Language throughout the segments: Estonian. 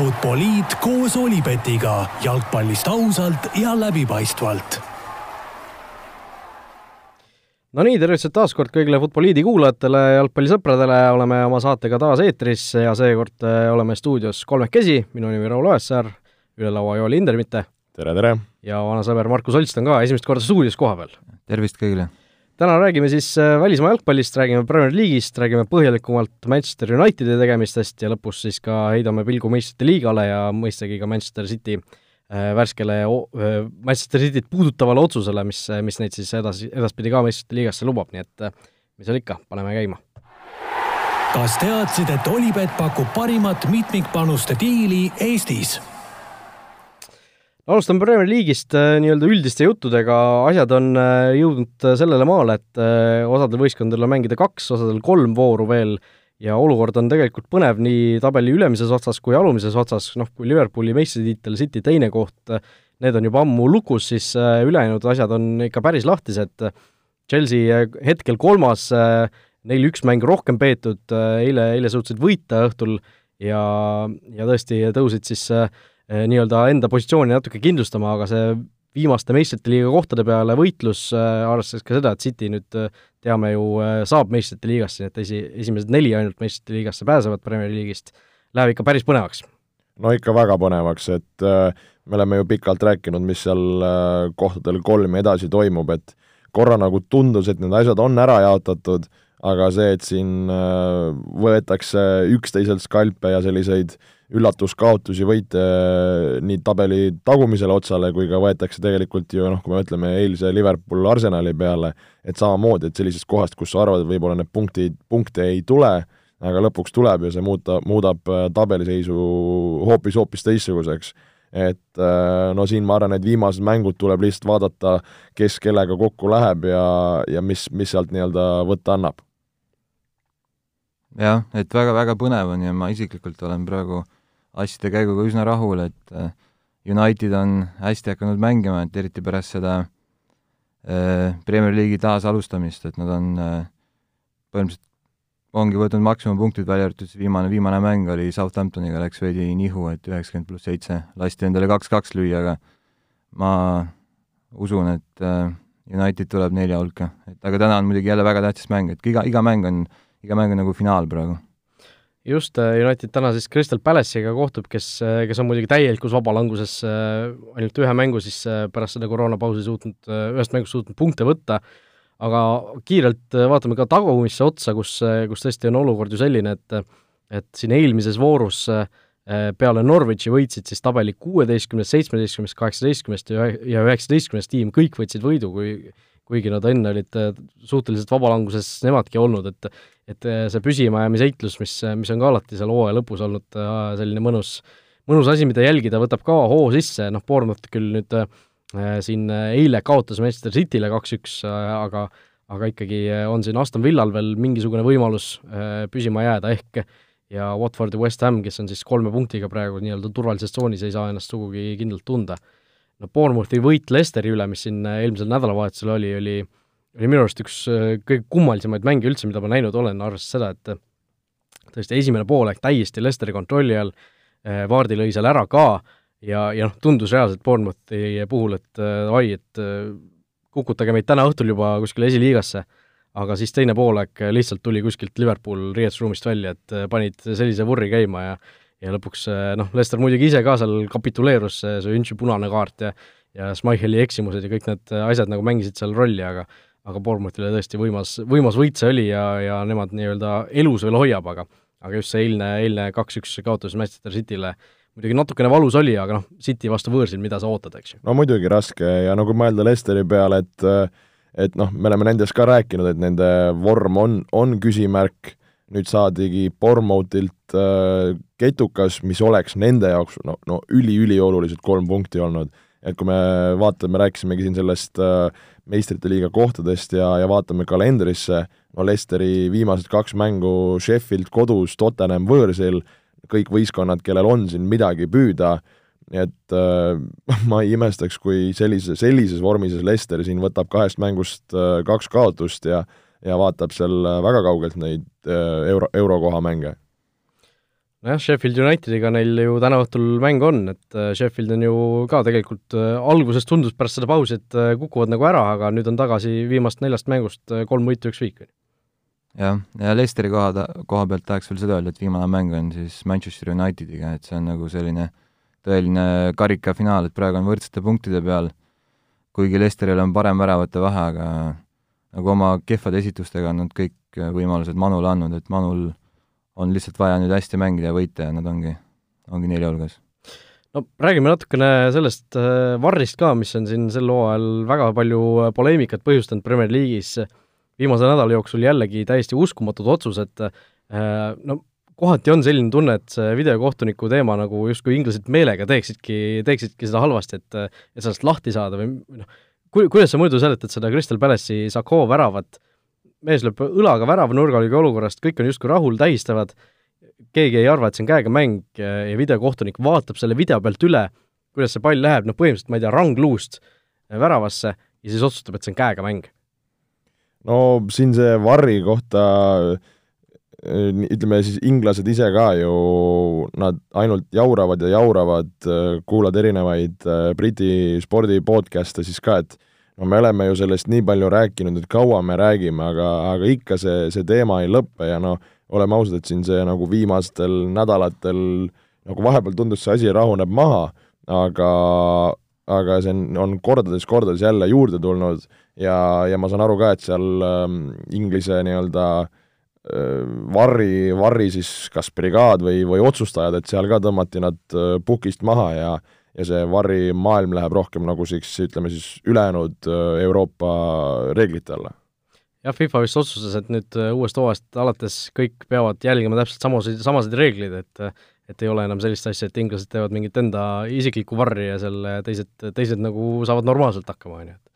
Futboliit koos Olipetiga jalgpallist ausalt ja läbipaistvalt. no nii, tervitused taas kord kõigile Futboliidi kuulajatele, jalgpallisõpradele, oleme oma saatega taas eetris ja seekord äh, oleme stuudios kolmekesi, minu nimi Raul Oessar, üle laua Joel Hindermitte. tere, tere! ja vana sõber Markus Olst on ka esimest korda stuudios kohapeal. tervist kõigile! Täna räägime siis äh, välismaa jalgpallist, räägime Premier League'ist, räägime põhjalikumalt Manchester Unitedi tegemistest ja lõpus siis ka heidame pilgu meistrite liigale ja mõistagi ka Manchester City äh, värskele äh, Manchester Cityt puudutavale otsusele, mis, mis neid siis edasi, edaspidi ka meistrite liigasse lubab, nii et mis seal ikka, paneme käima. kas teadsid, et Olipet pakub parimat mitmikpanuste diili Eestis? Alustame Premier League'ist äh, nii-öelda üldiste juttudega, asjad on äh, jõudnud äh, sellele maale, et osadel võistkondadel on mängida kaks, osadel kolm vooru veel. Ja olukord on tegelikult põnev nii tabeli ülemises otsas kui alumises otsas, noh, kui Liverpooli meistritiitel, City teine koht, need on juba ammu lukus, siis ülejäänud asjad on ikka päris lahtised. Chelsea hetkel kolmas, neil üks mäng rohkem peetud, eile, eile suutsid võita õhtul ja, ja tõesti tõusid siis äh, nii-öelda enda positsiooni natuke kindlustama, aga see viimaste meistrite liiga kohtade peale võitlus, eh, arvestades ka seda, et City nüüd eh, teame ju, saab meistrite liigasse, nii et esi, esimesed neli ainult meistrite liigasse pääsevad Premier League'ist, läheb ikka päris põnevaks. no ikka väga põnevaks, et me oleme ju pikalt rääkinud, mis seal kohtadel kolm ja edasi toimub, et korra nagu tundus, et need asjad on ära jaotatud, aga see, et siin võetakse üksteiselt skalpe ja selliseid äh, üllatuskaotusi, võite äh, nii tabeli tagumisele otsale kui ka võetakse tegelikult ju noh, kui me mõtleme eilse Liverpool Arsenali peale, et samamoodi, et sellisest kohast, kus sa arvad, võib-olla need punktid, punkte ei tule, aga lõpuks tuleb ja see muuta, muudab äh, tabeliseisu hoopis-hoopis teistsuguseks. et äh, no siin ma arvan, et viimased mängud tuleb lihtsalt vaadata, kes kellega kokku läheb ja, ja mis, mis sealt nii-öelda võtta annab. jah, et väga-väga põnev on ja ma isiklikult olen praegu asjade käiguga üsna rahul, et äh, United on hästi hakanud mängima, et eriti pärast seda äh, Premier League'i taasalustamist, et nad on äh, põhimõtteliselt ongi võtnud maksimumpunktid, välja arvatud see viimane, viimane mäng oli Southamptoniga, läks veidi nihu, et üheksakümmend pluss seitse, lasti endale kaks-kaks lüüa, aga ma usun, et United tuleb nelja hulka, et aga täna on muidugi jälle väga tähtis mäng, et iga, iga mäng on, iga mäng on nagu finaal praegu just, äh, United täna siis Crystal Palace'iga kohtub, kes, äh, kes on muidugi täielikus vabalanguses, äh, ainult ühe mängu siis pärast seda koroonapausi suutnud, ühest mängust suutnud punkte võtta, aga kiirelt vaatame ka tagumisse otsa, kus, kus tõesti on olukord ju selline, et et siin eelmises voorus peale Norwichi võitsid siis tabeli kuueteistkümnest, seitsmeteistkümnest, kaheksateistkümnest ja üheksateistkümnest tiim, kõik võtsid võidu, kui kuigi nad enne olid suhteliselt vabalanguses nemadki olnud, et et äh, see püsimajäämise heitlus, mis, mis on ka alati seal hooaja lõpus olnud äh, selline mõnus, mõnus asi, mida jälgida, võtab ka hoo sisse, noh, Bournemouth küll nüüd äh, siin eile kaotas Manchester City'le kaks-üks, aga aga ikkagi on siin Aston Villal veel mingisugune võimalus püsima jääda, ehk ja Watford ja West Ham, kes on siis kolme punktiga praegu nii-öelda turvalises tsoonis, ei saa ennast sugugi kindlalt tunda. No Bournemouthi võit Lesteri üle, mis siin eelmisel nädalavahetusel oli, oli oli minu arust üks äh, kõige kummalisemaid mänge üldse, mida ma näinud olen, arvestades seda, et äh, tõesti esimene poolaeg täiesti Lesteri kontrolli all, äh, Vaardi lõi seal ära ka ja, ja noh, tundus reaalselt Bournemouthi puhul, et oi, et kukutage meid täna õhtul juba kuskile esiliigasse, aga siis teine poolaeg lihtsalt tuli kuskilt Liverpool riietusruumist välja, et panid sellise vurri käima ja ja lõpuks noh, Lester muidugi ise ka seal kapituleerus, see, seeÜnši punane kaart ja ja Schmeicheli eksimused ja kõik need asjad nagu mängisid seal rolli, aga aga Bournemouthile tõesti võimas, võimas võit see oli ja, ja nemad nii-öelda elus veel hoiab, aga aga just see eilne, eilne kaks-üks kaotus Manchester Cityle muidugi natukene valus oli, aga noh, City vastu võõrsil, mida sa ootad, eks ju? no muidugi raske ja no kui mõelda Lesteri peale, et et noh, me oleme nendest ka rääkinud, et nende vorm on, on küsimärk, nüüd saadigi Bournemouthilt äh, ketukas, mis oleks nende jaoks no, no üli-ülioluliselt kolm punkti olnud. et kui me vaatame, me rääkisimegi siin sellest äh, meistrite liiga kohtadest ja, ja vaatame kalendrisse, no Lesteri viimased kaks mängu Sheffield kodus, Tottenham võõrsil, kõik võistkonnad, kellel on siin midagi püüda, nii et äh, ma ei imestaks, kui sellise, sellises vormis Lester siin võtab kahest mängust äh, kaks kaotust ja ja vaatab seal väga kaugelt neid äh, euro, eurokoha mänge nojah, Sheffield Unitediga neil ju täna õhtul mäng on, et äh, Sheffield on ju ka tegelikult äh, alguses tundus pärast seda pausi, et äh, kukuvad nagu ära, aga nüüd on tagasi viimast neljast mängust kolm võitu, üks viik. jah, ja Leicesteri koha koha pealt tahaks veel seda öelda, et viimane mäng on siis Manchester Unitediga, et see on nagu selline tõeline karikafinaal, et praegu on võrdsete punktide peal, kuigi Leicesteril on parem väravate vahe, aga nagu oma kehvade esitustega on nad kõik võimalused Manule andnud, et Manul on lihtsalt vaja nüüd hästi mängida ja võita ja nad ongi, ongi nelja hulgas. no räägime natukene sellest äh, Varrist ka, mis on siin sel hooajal väga palju äh, poleemikat põhjustanud Premier League'is, viimase nädala jooksul jällegi täiesti uskumatud otsused, äh, no kohati on selline tunne, et see videokohtuniku teema nagu justkui inglased meelega teeksidki, teeksidki seda halvasti, et et sellest lahti saada või noh, ku-, kuidas sa muidu seletad seda Crystal Palace'i Sakho väravat, mees lööb õlaga värava nurgalöögi olukorrast, kõik on justkui rahul, tähistavad, keegi ei arva, et see on käega mäng ja videokohtunik vaatab selle video pealt üle, kuidas see pall läheb, noh põhimõtteliselt ma ei tea, rangluust väravasse ja siis otsustab, et see on käega mäng. no siin see Varri kohta ütleme siis inglased ise ka ju, nad ainult jauravad ja jauravad, kuulad erinevaid Briti spordi podcast'e siis ka, et no me oleme ju sellest nii palju rääkinud, et kaua me räägime, aga, aga ikka see, see teema ei lõpe ja noh, oleme ausad, et siin see nagu viimastel nädalatel nagu vahepeal tundus, see asi rahuneb maha, aga aga see on, on kordades-kordades jälle juurde tulnud ja, ja ma saan aru ka, et seal ähm, Inglise nii-öelda äh, varri, varri siis kas brigaad või, või otsustajad, et seal ka tõmmati nad pukist maha ja ja see Varri maailm läheb rohkem nagu siis, ütleme siis ülejäänud Euroopa reeglite alla. jah, FIFA vist otsustas, et nüüd uuest hooajast alates kõik peavad jälgima täpselt samasid, samasid reegleid, et et ei ole enam sellist asja, et inglased teevad mingit enda isiklikku varri ja seal teised, teised nagu saavad normaalselt hakkama, on ju, et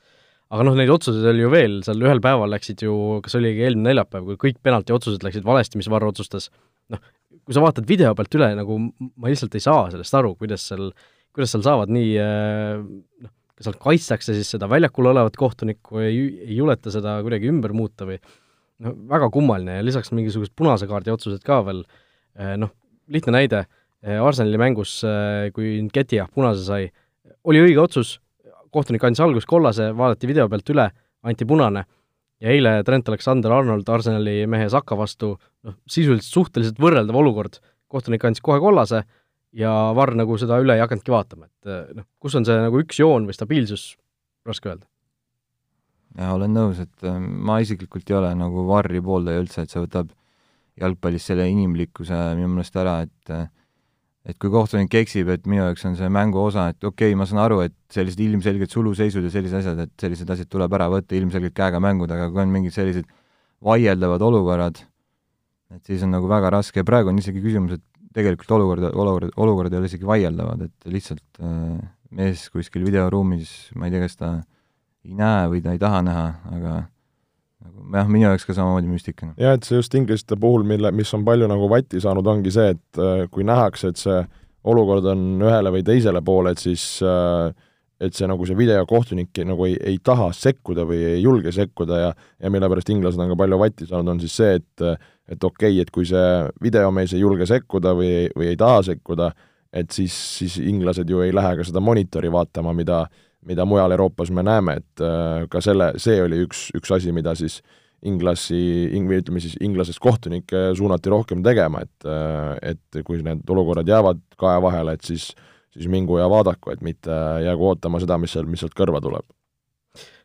aga noh, neid otsuseid oli ju veel, seal ühel päeval läksid ju, kas oligi eelmine neljapäev, kui kõik penalti otsused läksid valesti, mis Varro otsustas, noh, kui sa vaatad video pealt üle, nagu ma lihtsalt ei saa sellest aru, kuidas seal kuidas seal saavad nii noh, seal kaitstakse siis seda väljakul olevat kohtunikku, ei, ei juleta seda kuidagi ümber muuta või noh, väga kummaline. Ja lisaks mingisugused punase kaardi otsused ka veel, äh, noh, lihtne näide, äh, Arsenali mängus, kui Nketiah punase sai, oli õige otsus, kohtunik andis alguses kollase, vaadati video pealt üle, anti punane. Ja eile Trent Alexander-Arnold Arsenali mehe Saka vastu, noh, sisuliselt suhteliselt võrreldav olukord, kohtunik andis kohe kollase, ja Varr nagu seda üle ei hakanudki vaatama, et eh, noh, kus on see nagu üks joon või stabiilsus, raske öelda. jaa, olen nõus, et eh, ma isiklikult ei ole nagu Varri pooldaja üldse, et see võtab jalgpallis selle inimlikkuse minu meelest ära, et eh, et kui kohtunik eksib, et minu jaoks on see mängu osa, et okei okay,, ma saan aru, et sellised ilmselged suluseisud ja sellised asjad, et sellised asjad tuleb ära võtta, ilmselgelt käega mängud, aga kui on mingid sellised vaieldavad olukorrad, et siis on nagu väga raske. Ja praegu on isegi küsimus, et tegelikult olukorda, olukord, olukorrad ei ole isegi vaieldavad, et lihtsalt äh, mees kuskil videoruumis, ma ei tea, kas ta ei näe või ta ei taha näha, aga nagu jah, minu jaoks ka samamoodi müstika. jah, et see just inglaste puhul, mille, mis on palju nagu vatti saanud, ongi see, et äh, kui nähakse, et see olukord on ühele või teisele poole, et siis äh, et see nagu see videokohtunik nagu ei, ei taha sekkuda või ei julge sekkuda ja ja mille pärast inglased on ka palju vatti saanud, on siis see, et et okei okay,, et kui see videomees ei julge sekkuda või, või ei taha sekkuda, et siis, siis inglased ju ei lähe ka seda monitori vaatama, mida mida mujal Euroopas me näeme, et äh, ka selle, see oli üks, üks asi, mida siis inglasi, ing-, või ütleme siis inglasest kohtunikke suunati rohkem tegema, et äh, et kui need olukorrad jäävad kae vahele, et siis äh, siis mingu ja vaadaku, et mitte jäägu ootama seda, mis seal, mis sealt kõrva tuleb.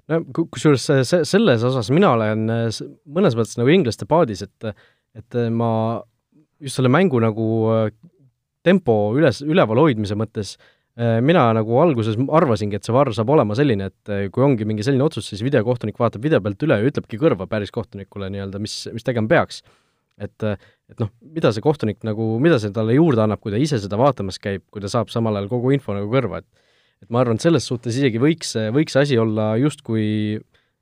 no kusjuures see, selles osas mina olen mõnes mõttes nagu inglaste paadis, et et ma just selle mängu nagu tempo üles, üleval hoidmise mõttes mina nagu alguses arvasingi, et see VAR saab olema selline, et kui ongi mingi selline otsus, siis videokohtunik vaatab video pealt üle ja ütlebki kõrva päris kohtunikule nii-öelda, mis, mis tegema peaks. Et, et noh, mida see kohtunik nagu, mida see talle juurde annab, kui ta ise seda vaatamas käib, kui ta saab samal ajal kogu info nagu kõrva, et et ma arvan, et selles suhtes isegi võiks, võiks asi olla justkui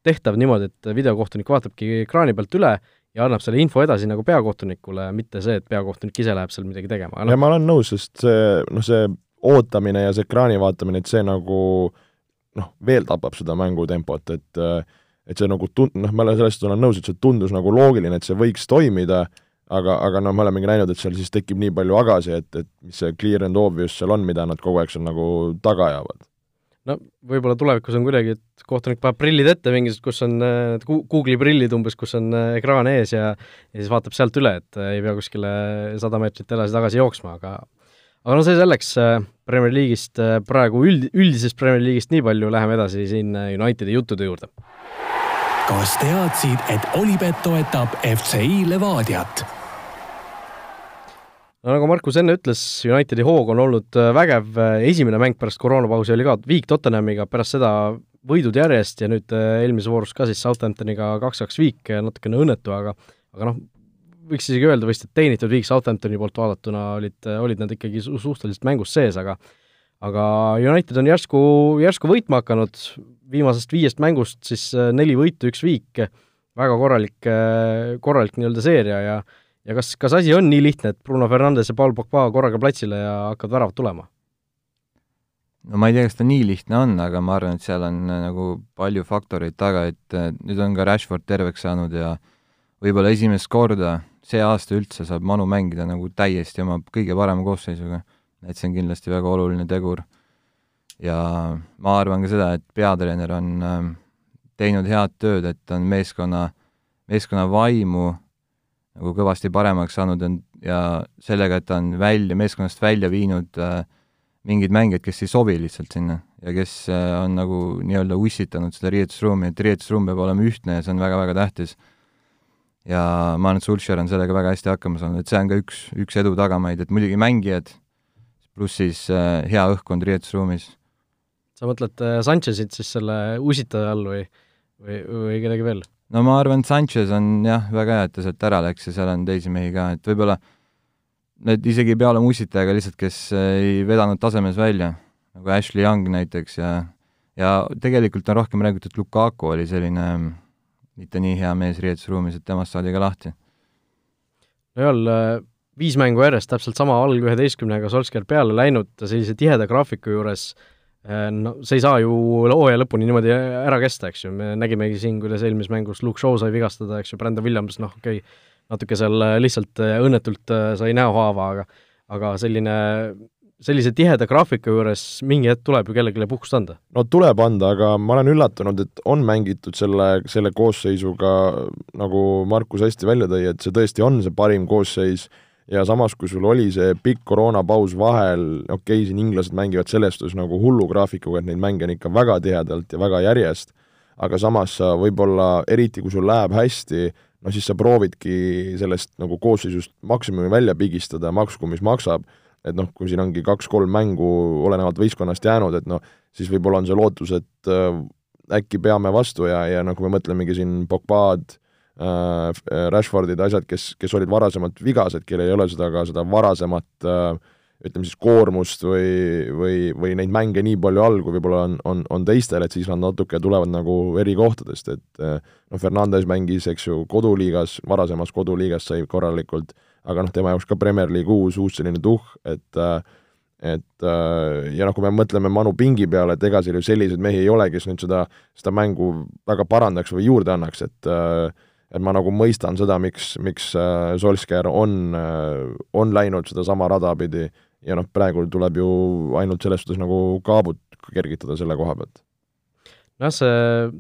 tehtav niimoodi, et videokohtunik vaatabki ekraani pealt üle ja annab selle info edasi nagu peakohtunikule, mitte see, et peakohtunik ise läheb seal midagi tegema no.. ja ma olen nõus, sest see, noh, see ootamine ja see ekraani vaatamine, et see nagu noh, veel tapab seda mängutempot, et et see nagu tun-, noh, ma olen sellest olen nõus, et see tundus nagu loogiline, et see võiks toimida, aga, aga noh, me olemegi näinud, et seal siis tekib nii palju agasi, et, et mis see clear and obvious seal on, mida nad kogu aeg seal nagu taga ajavad. No võib-olla tulevikus on kuidagi, et kohtunik paneb prillid ette mingisugused, kus on need Google'i prillid umbes, kus on ekraan ees ja ja siis vaatab sealt üle, et ei pea kuskile sada meetrit edasi-tagasi jooksma, aga aga no see selleks, Premier League'ist praegu üld, üldisest Premier League'ist nii palju, läheme edasi siin Unitedi juttude juurde. kas teadsid, et Olipet toetab FCI Levadiat? no nagu Markus enne ütles, Unitedi hoog on olnud äh, vägev, esimene mäng pärast koroonapausi oli ka viik Tottenhamiga, pärast seda võidud järjest ja nüüd äh, eelmises voorus ka siis Southamptoniga kaks-kaks viik, natukene õnnetu, aga aga noh, võiks isegi öelda vist, et teenitud viik Southamptoni poolt vaadatuna olid, olid nad ikkagi su suhteliselt mängus sees, aga aga United on järsku, järsku võitma hakanud, viimasest viiest mängust siis äh, neli võitu, üks viik, väga korralik, korralik nii-öelda seeria ja ja kas, kas asi on nii lihtne, et Bruno Fernandes ja Paul Pogba korraga platsile ja hakkavad väravad tulema? no ma ei tea, kas ta nii lihtne on, aga ma arvan, et seal on äh, nagu palju faktoreid taga, et äh, nüüd on ka Rashford terveks saanud ja võib-olla esimest korda see aasta üldse saab Manu mängida nagu täiesti oma kõige parema koosseisuga. et see on kindlasti väga oluline tegur. ja ma arvan ka seda, et peatreener on äh, teinud head tööd, et on meeskonna, meeskonna vaimu nagu kõvasti paremaks saanud on ja sellega, et ta on välja, meeskonnast välja viinud äh, mingid mängijad, kes ei sobi lihtsalt sinna ja kes äh, on nagu nii-öelda ussitanud seda riietusruumi, et riietusruum peab olema ühtne ja see on väga-väga tähtis. Ja ma arvan, et Sulcher on sellega väga hästi hakkama saanud, et see on ka üks, üks edu tagamaid, et muidugi mängijad, pluss siis äh, hea õhkkond riietusruumis. sa mõtled äh, Sanchezit siis selle usitaja all või, või, või kedagi veel? no ma arvan, Sanchez on jah, väga hea, et ta sealt ära läks ja seal on teisi mehi ka, et võib-olla need isegi ei pea olema ussitajaga lihtsalt, kes ei vedanud tasemes välja, nagu Ashley Young näiteks ja ja tegelikult on rohkem räägitud, et Lukaku oli selline mitte nii hea mees riietusruumis, et temast saadi ka lahti. no jälle viis mängu järjest täpselt sama alg üheteistkümnega Solskjaer peale läinud sellise tiheda graafiku juures Äh, no see ei saa ju hooaja lõpuni niimoodi ära kesta, eks ju, me nägimegi siin, kuidas eelmises mängus Luke Shaw sai vigastada, eks ju, Brandon Williams, noh, okei okay,, natuke seal lihtsalt õnnetult sai näohaava, aga aga selline, sellise tiheda graafiku juures mingi hetk tuleb ju kellelegi puhkust anda? no tuleb anda, aga ma olen üllatunud, et on mängitud selle, selle koosseisuga, nagu Markus hästi välja tõi, et see tõesti on see parim koosseis ja samas, kui sul oli see pikk koroonapaus vahel, okei okay,, siin inglased mängivad selles suhtes nagu hullu graafikuga, et neid mänge on ikka väga tihedalt ja väga järjest, aga samas sa võib-olla, eriti kui sul läheb hästi, no siis sa proovidki sellest nagu koosseisust maksimumi välja pigistada, maksku mis maksab, et noh, kui siin ongi kaks-kolm mängu olenevalt võistkonnast jäänud, et noh, siis võib-olla on see lootus, et äh, äkki peame vastu ja, ja noh, kui me mõtlemegi siin Pogba'd, Äh, Rashfordid, asjad, kes, kes olid varasemalt vigased, kellel ei ole seda ka seda varasemat äh, ütleme siis koormust või, või, või neid mänge nii palju all, kui võib-olla on, on, on teistel, et siis nad natuke tulevad nagu eri kohtadest, et äh, noh, Fernandes mängis, eks ju, koduliigas, varasemas koduliigas sai korralikult, aga noh, tema jaoks ka Premier League uus, uus selline tuhh, et et ja noh, kui me mõtleme Manu Pingi peale, et ega seal ju selliseid mehi ei ole, kes nüüd seda, seda mängu väga parandaks või juurde annaks, et äh, et ma nagu mõistan seda, miks, miks äh, Solskjaer on, äh, on läinud sedasama rada pidi ja noh, praegu tuleb ju ainult selles suhtes nagu kaabut kergitada selle koha pealt. Nojah, see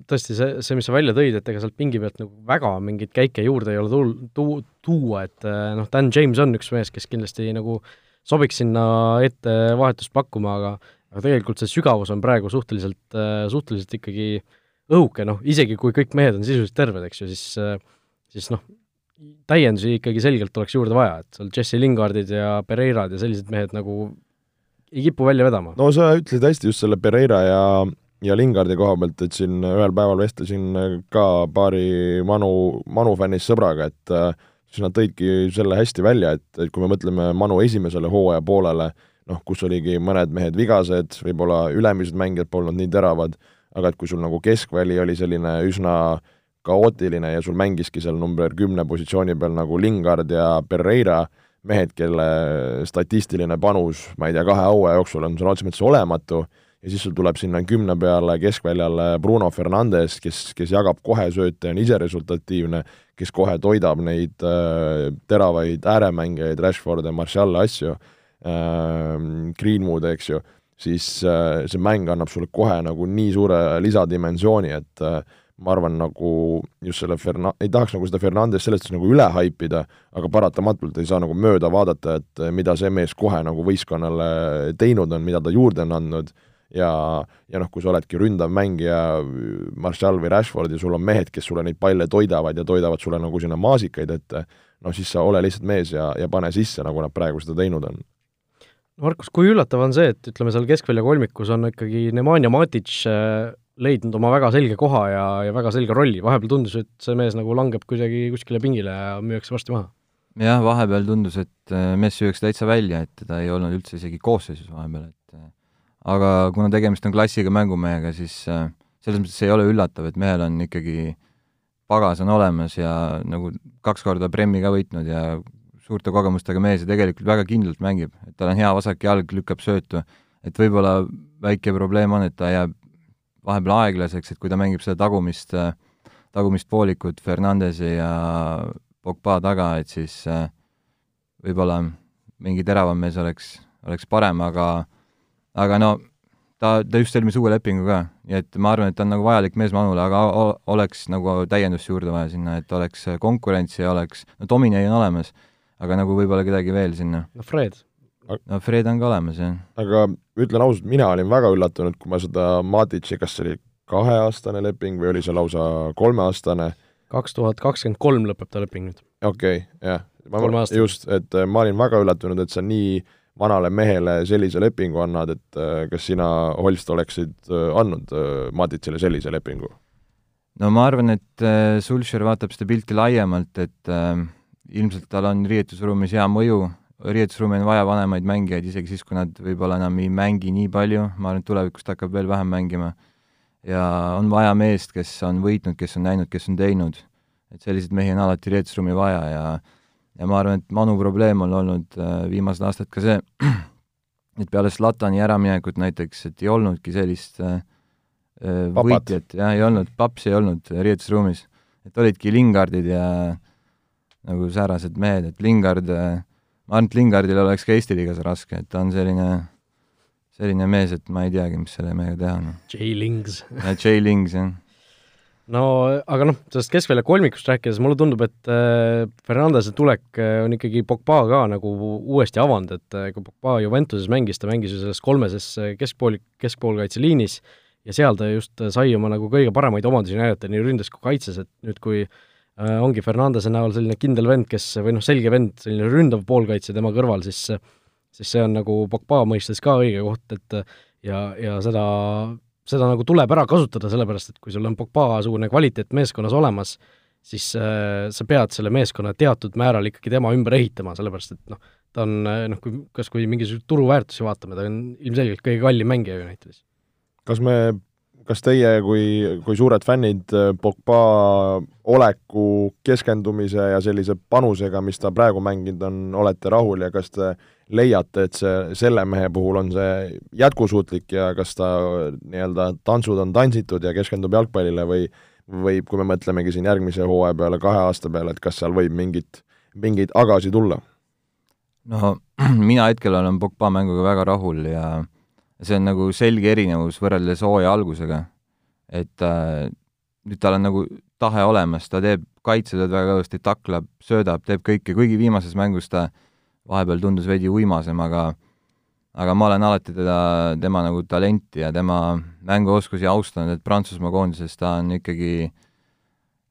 tõesti, see, see, mis sa välja tõid, et ega sealt pingi pealt nagu väga mingeid käike juurde ei ole tul-, tu-, tuua, et äh, noh, Dan James on üks mees, kes kindlasti nagu sobiks sinna ette vahetust pakkuma, aga aga tegelikult see sügavus on praegu suhteliselt, suhteliselt ikkagi õhuke, noh, isegi kui kõik mehed on sisuliselt terved, eks ju, siis siis noh, täiendusi ikkagi selgelt oleks juurde vaja, et seal Jesse Lingardid ja Pereirad ja sellised mehed nagu ei kipu välja vedama. no sa ütlesid hästi just selle Pereira ja ja Lingardi koha pealt, et siin ühel päeval vestlesin ka paari Manu, Manu fännist sõbraga, et äh, siis nad tõidki selle hästi välja, et, et kui me mõtleme Manu esimesele hooaja poolele, noh, kus oligi mõned mehed vigased, võib-olla ülemised mängijad polnud nii teravad, aga et kui sul nagu keskväli oli selline üsna kaootiline ja sul mängiski seal number kümne positsiooni peal nagu Lingard ja Pereira, mehed, kelle statistiline panus, ma ei tea, kahe hooaja jooksul on sõna otseses mõttes olematu, ja siis sul tuleb sinna kümne peale keskväljale Bruno Fernandes, kes, kes jagab kohe sööte, on ise resultatiivne, kes kohe toidab neid äh, teravaid ääremängijaid, Rashford ja Martial asju äh,, Greenwood, eks ju, siis äh, see mäng annab sulle kohe nagu nii suure lisadimensiooni, et äh, ma arvan, nagu just selle Ferna-, ei tahaks nagu seda Fernandes selles suhtes nagu üle haipida, aga paratamatult ei saa nagu mööda vaadata, et mida see mees kohe nagu võistkonnale teinud on, mida ta juurde on andnud, ja, ja noh, kui sa oledki ründav mängija, Martial või Rashford ja sul on mehed, kes sulle neid palle toidavad ja toidavad sulle nagu sinna maasikaid ette, noh siis sa ole lihtsalt mees ja, ja pane sisse, nagu nad praegu seda teinud on. Markus, kui üllatav on see, et ütleme, seal keskvälja kolmikus on ikkagi Nemanja Matic leidnud oma väga selge koha ja, ja väga selge rolli, vahepeal tundus, et see mees nagu langeb kuidagi kuskile pingile ja müüakse varsti maha. jah, vahepeal tundus, et äh, mees süüakse täitsa välja, et teda ei olnud üldse isegi koosseisus vahepeal, et äh, aga kuna tegemist on klassiga mängumehega, siis äh, selles mõttes ei ole üllatav, et mehel on ikkagi pagas on olemas ja nagu kaks korda Premmi ka võitnud ja suurte kogemustega mees ja tegelikult väga kindlalt mängib, et tal on hea vasak jalg, lükkab söötu, et võib-olla väike probleem on, et ta jääb vahepeal aeglaseks, et kui ta mängib seda tagumist, tagumist poolikut Fernandesi ja Pogba taga, et siis äh, võib-olla mingi teravam mees oleks, oleks parem, aga aga no ta, ta just sõlmis uue lepingu ka, nii et ma arvan, et ta on nagu vajalik mees Manule, aga oleks nagu täiendust juurde vaja sinna, et oleks konkurentsi ja oleks, no Dominei on olemas, aga nagu võib-olla kedagi veel sinna. no Fred no Fred on ka olemas, jah. aga ütlen ausalt, mina olin väga üllatunud, kui ma seda Matitši, kas see oli kaheaastane leping või oli see lausa kolmeaastane? kaks tuhat kakskümmend kolm lõpeb ta leping nüüd. okei okay,, jah. just, et äh, ma olin väga üllatunud, et sa nii vanale mehele sellise lepingu annad, et äh, kas sina, Holst, oleksid äh, andnud Matitšile sellise lepingu? no ma arvan, et Sulcher vaatab seda pilti laiemalt, et äh, ilmselt tal on riietusruumis hea mõju riietusruumi on vaja vanemaid mängijaid, isegi siis, kui nad võib-olla enam ei mängi nii palju, ma arvan, et tulevikus ta hakkab veel vähem mängima. ja on vaja meest, kes on võitnud, kes on näinud, kes on teinud. et selliseid mehi on alati riietusruumi vaja ja ja ma arvan, et Manu probleem on olnud äh, viimased aastad ka see, et peale Zlatani äraminekut näiteks, et ei olnudki sellist äh, äh võitjat, jah, ei olnud, papsi ei olnud riietusruumis. et olidki Lingardid ja nagu säärased mehed, et Lingard äh, ma arvan, et Lingardil oleks ka Eesti liigas raske, et ta on selline, selline mees, et ma ei teagi, mis selle mehega teha, noh. J-Lings. J-Lings, jah. No aga noh, sellest keskvälja kolmikust rääkides mulle tundub, et äh, Fernandese tulek äh, on ikkagi Pogba ka nagu uuesti avanud, et äh, kui Pogba Juventuses mängis, ta mängis ju selles kolmeses keskpool, keskpoolkaitseliinis ja seal ta just sai oma nagu kõige paremaid omadusi näidata nii ründes kui kaitses, et nüüd, kui ongi Fernandese näol selline kindel vend, kes, või noh, selge vend, selline ründav poolkaitse tema kõrval, siis siis see on nagu Pogba mõistes ka õige koht, et ja, ja seda, seda nagu tuleb ära kasutada, sellepärast et kui sul on Pogba-sugune kvaliteet meeskonnas olemas, siis äh, sa pead selle meeskonna teatud määral ikkagi tema ümber ehitama, sellepärast et noh, ta on noh, kui, kas kui mingisuguseid turuväärtusi vaatame, ta on ilmselgelt kõige kallim mängija Unitedis. kas me kas teie kui, kui suured fännid äh, Pogba oleku, keskendumise ja sellise panusega, mis ta praegu mänginud on, olete rahul ja kas te leiate, et see, selle mehe puhul on see jätkusuutlik ja kas ta nii-öelda tantsud on tantsitud ja keskendub jalgpallile või või kui me mõtlemegi siin järgmise hooaja peale, kahe aasta peale, et kas seal võib mingit, mingeid agasid tulla? no mina hetkel olen Pogba mänguga väga rahul ja see on nagu selge erinevus võrreldes hooaja algusega. et äh, nüüd tal on nagu tahe olemas, ta teeb kaitsetööd väga kõvasti, taklab, söödab, teeb kõike, kuigi viimases mängus ta vahepeal tundus veidi uimasem, aga aga ma olen alati teda, tema nagu talenti ja tema mänguoskusi austanud, et Prantsusmaa koondises ta on ikkagi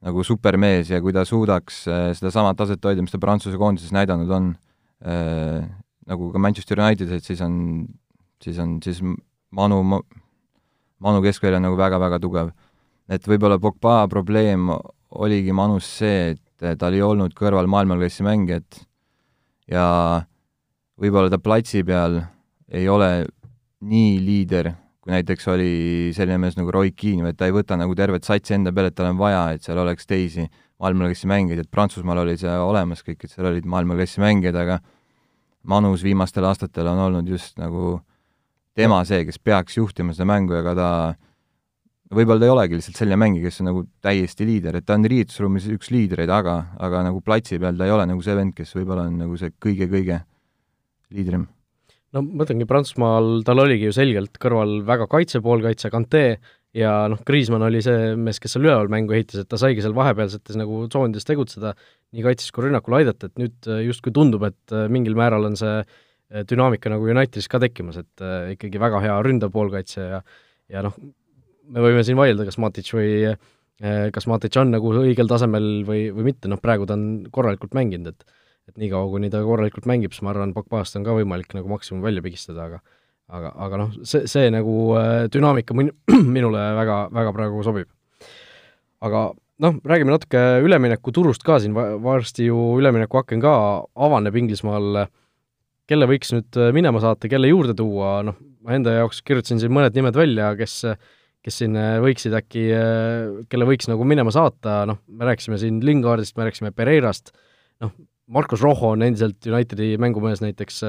nagu supermees ja kui ta suudaks äh, sedasama taset hoida, mis ta Prantsuse koondises näidanud on äh,, nagu ka Manchester Unitedis, et siis on siis on siis Manu, Manu keskvälja nagu väga-väga tugev. et võib-olla Pogba probleem oligi Manus see, et tal ei olnud kõrval maailmaklassi mängijat ja võib-olla ta platsi peal ei ole nii liider, kui näiteks oli selline mees nagu Roy Keane, et ta ei võta nagu tervet satsi enda peale, et tal on vaja, et seal oleks teisi maailmaklassi mängijaid, et Prantsusmaal oli see olemas kõik, et seal olid maailmaklassi mängijad, aga Manus viimastel aastatel on olnud just nagu tema see, kes peaks juhtima seda mängu, ega ta võib-olla ta ei olegi lihtsalt selline mängija, kes on nagu täiesti liider, et ta on riietusruumis üks liidreid, aga, aga nagu platsi peal ta ei ole nagu see vend, kes võib-olla on nagu see kõige-kõige liidrim. no ma mõtlengi, Prantsusmaal tal oligi ju selgelt kõrval väga kaitse, poolkaitse, Kante ja noh, Kriismann oli see mees, kes seal üleval mängu ehitas, et ta saigi seal vahepealsetes nagu tsoonides tegutseda, nii kaitses kui rünnakul aidata, et nüüd justkui tundub, et mingil määral on see dünaamika nagu Unitedis ka tekkimas, et ikkagi väga hea ründav poolkaitse ja ja noh, me võime siin vaielda, kas Matic või kas Matic on nagu õigel tasemel või, või mitte, noh praegu ta on korralikult mänginud, et et niikaua, kuni ta korralikult mängib, siis ma arvan, Pogbast on ka võimalik nagu maksimum välja pigistada, aga aga, aga noh, see, see nagu äh, dünaamika min-, minule väga, väga praegu sobib. aga noh, räägime natuke üleminekuturust ka siin, varsti ju üleminekuaken ka avaneb Inglismaal, kelle võiks nüüd äh, minema saata, kelle juurde tuua, noh, ma enda jaoks kirjutasin siin mõned nimed välja, kes kes siin äh, võiksid äkki, kelle võiks nagu minema saata, noh, me rääkisime siin Lingardist, me rääkisime Pereirast, noh, Marcus Roho on endiselt Unitedi mängumees näiteks,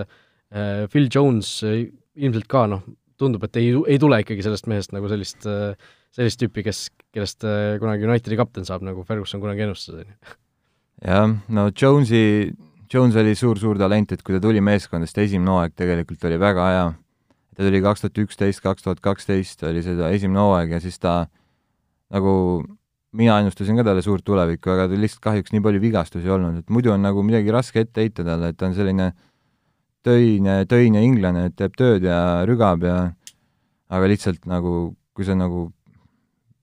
Phil Jones ilmselt ka noh, tundub, et ei, ei tule ikkagi sellest mehest nagu sellist, sellist tüüpi, kes, kellest kunagi Unitedi kapten saab, nagu Ferguson kunagi ennustas, on ju. jah, no Jonesi, Jones oli suur-suur talent, et kui ta tuli meeskondadest, esimene hooaeg tegelikult oli väga hea. ta tuli kaks tuhat üksteist, kaks tuhat kaksteist oli seda esimene hooaeg ja siis ta nagu mina ennustasin ka talle suurt tulevikku, aga tal lihtsalt kahjuks nii palju vigastusi olnud, et muidu on nagu midagi raske ette heita talle, et ta on selline töine, töine inglane, et teeb tööd ja rügab ja aga lihtsalt nagu, kui sa nagu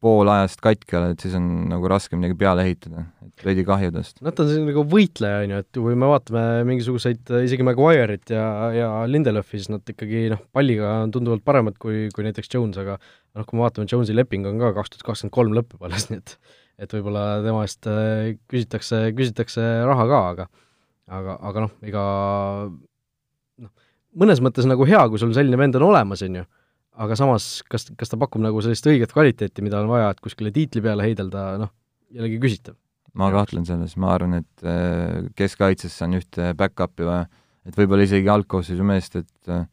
pool ajast katki oled, siis on nagu raske midagi peale ehitada, et veidi kahju tast. noh, ta on selline nagu võitleja, on ju, et kui me vaatame mingisuguseid, isegi Maguire'it ja, ja Lindelöfi, siis nad ikkagi noh, palliga on tunduvalt paremad kui, kui näiteks Jones, aga noh, kui me vaatame, Jonesi leping on ka kaks tuhat kakskümmend kolm lõpeb alles, nii et et võib-olla tema eest äh, küsitakse, küsitakse raha ka, aga aga, aga noh, ega mõnes mõttes nagu hea, kui sul selline vend on olemas, on ju, aga samas, kas, kas ta pakub nagu sellist õiget kvaliteeti, mida on vaja, et kuskile tiitli peale heidelda, noh, jällegi küsitav. ma kahtlen selles, ma arvan, et äh, keskkaitsesse on ühte back-up'i vaja, et võib-olla isegi algkoosseisu meest, et äh,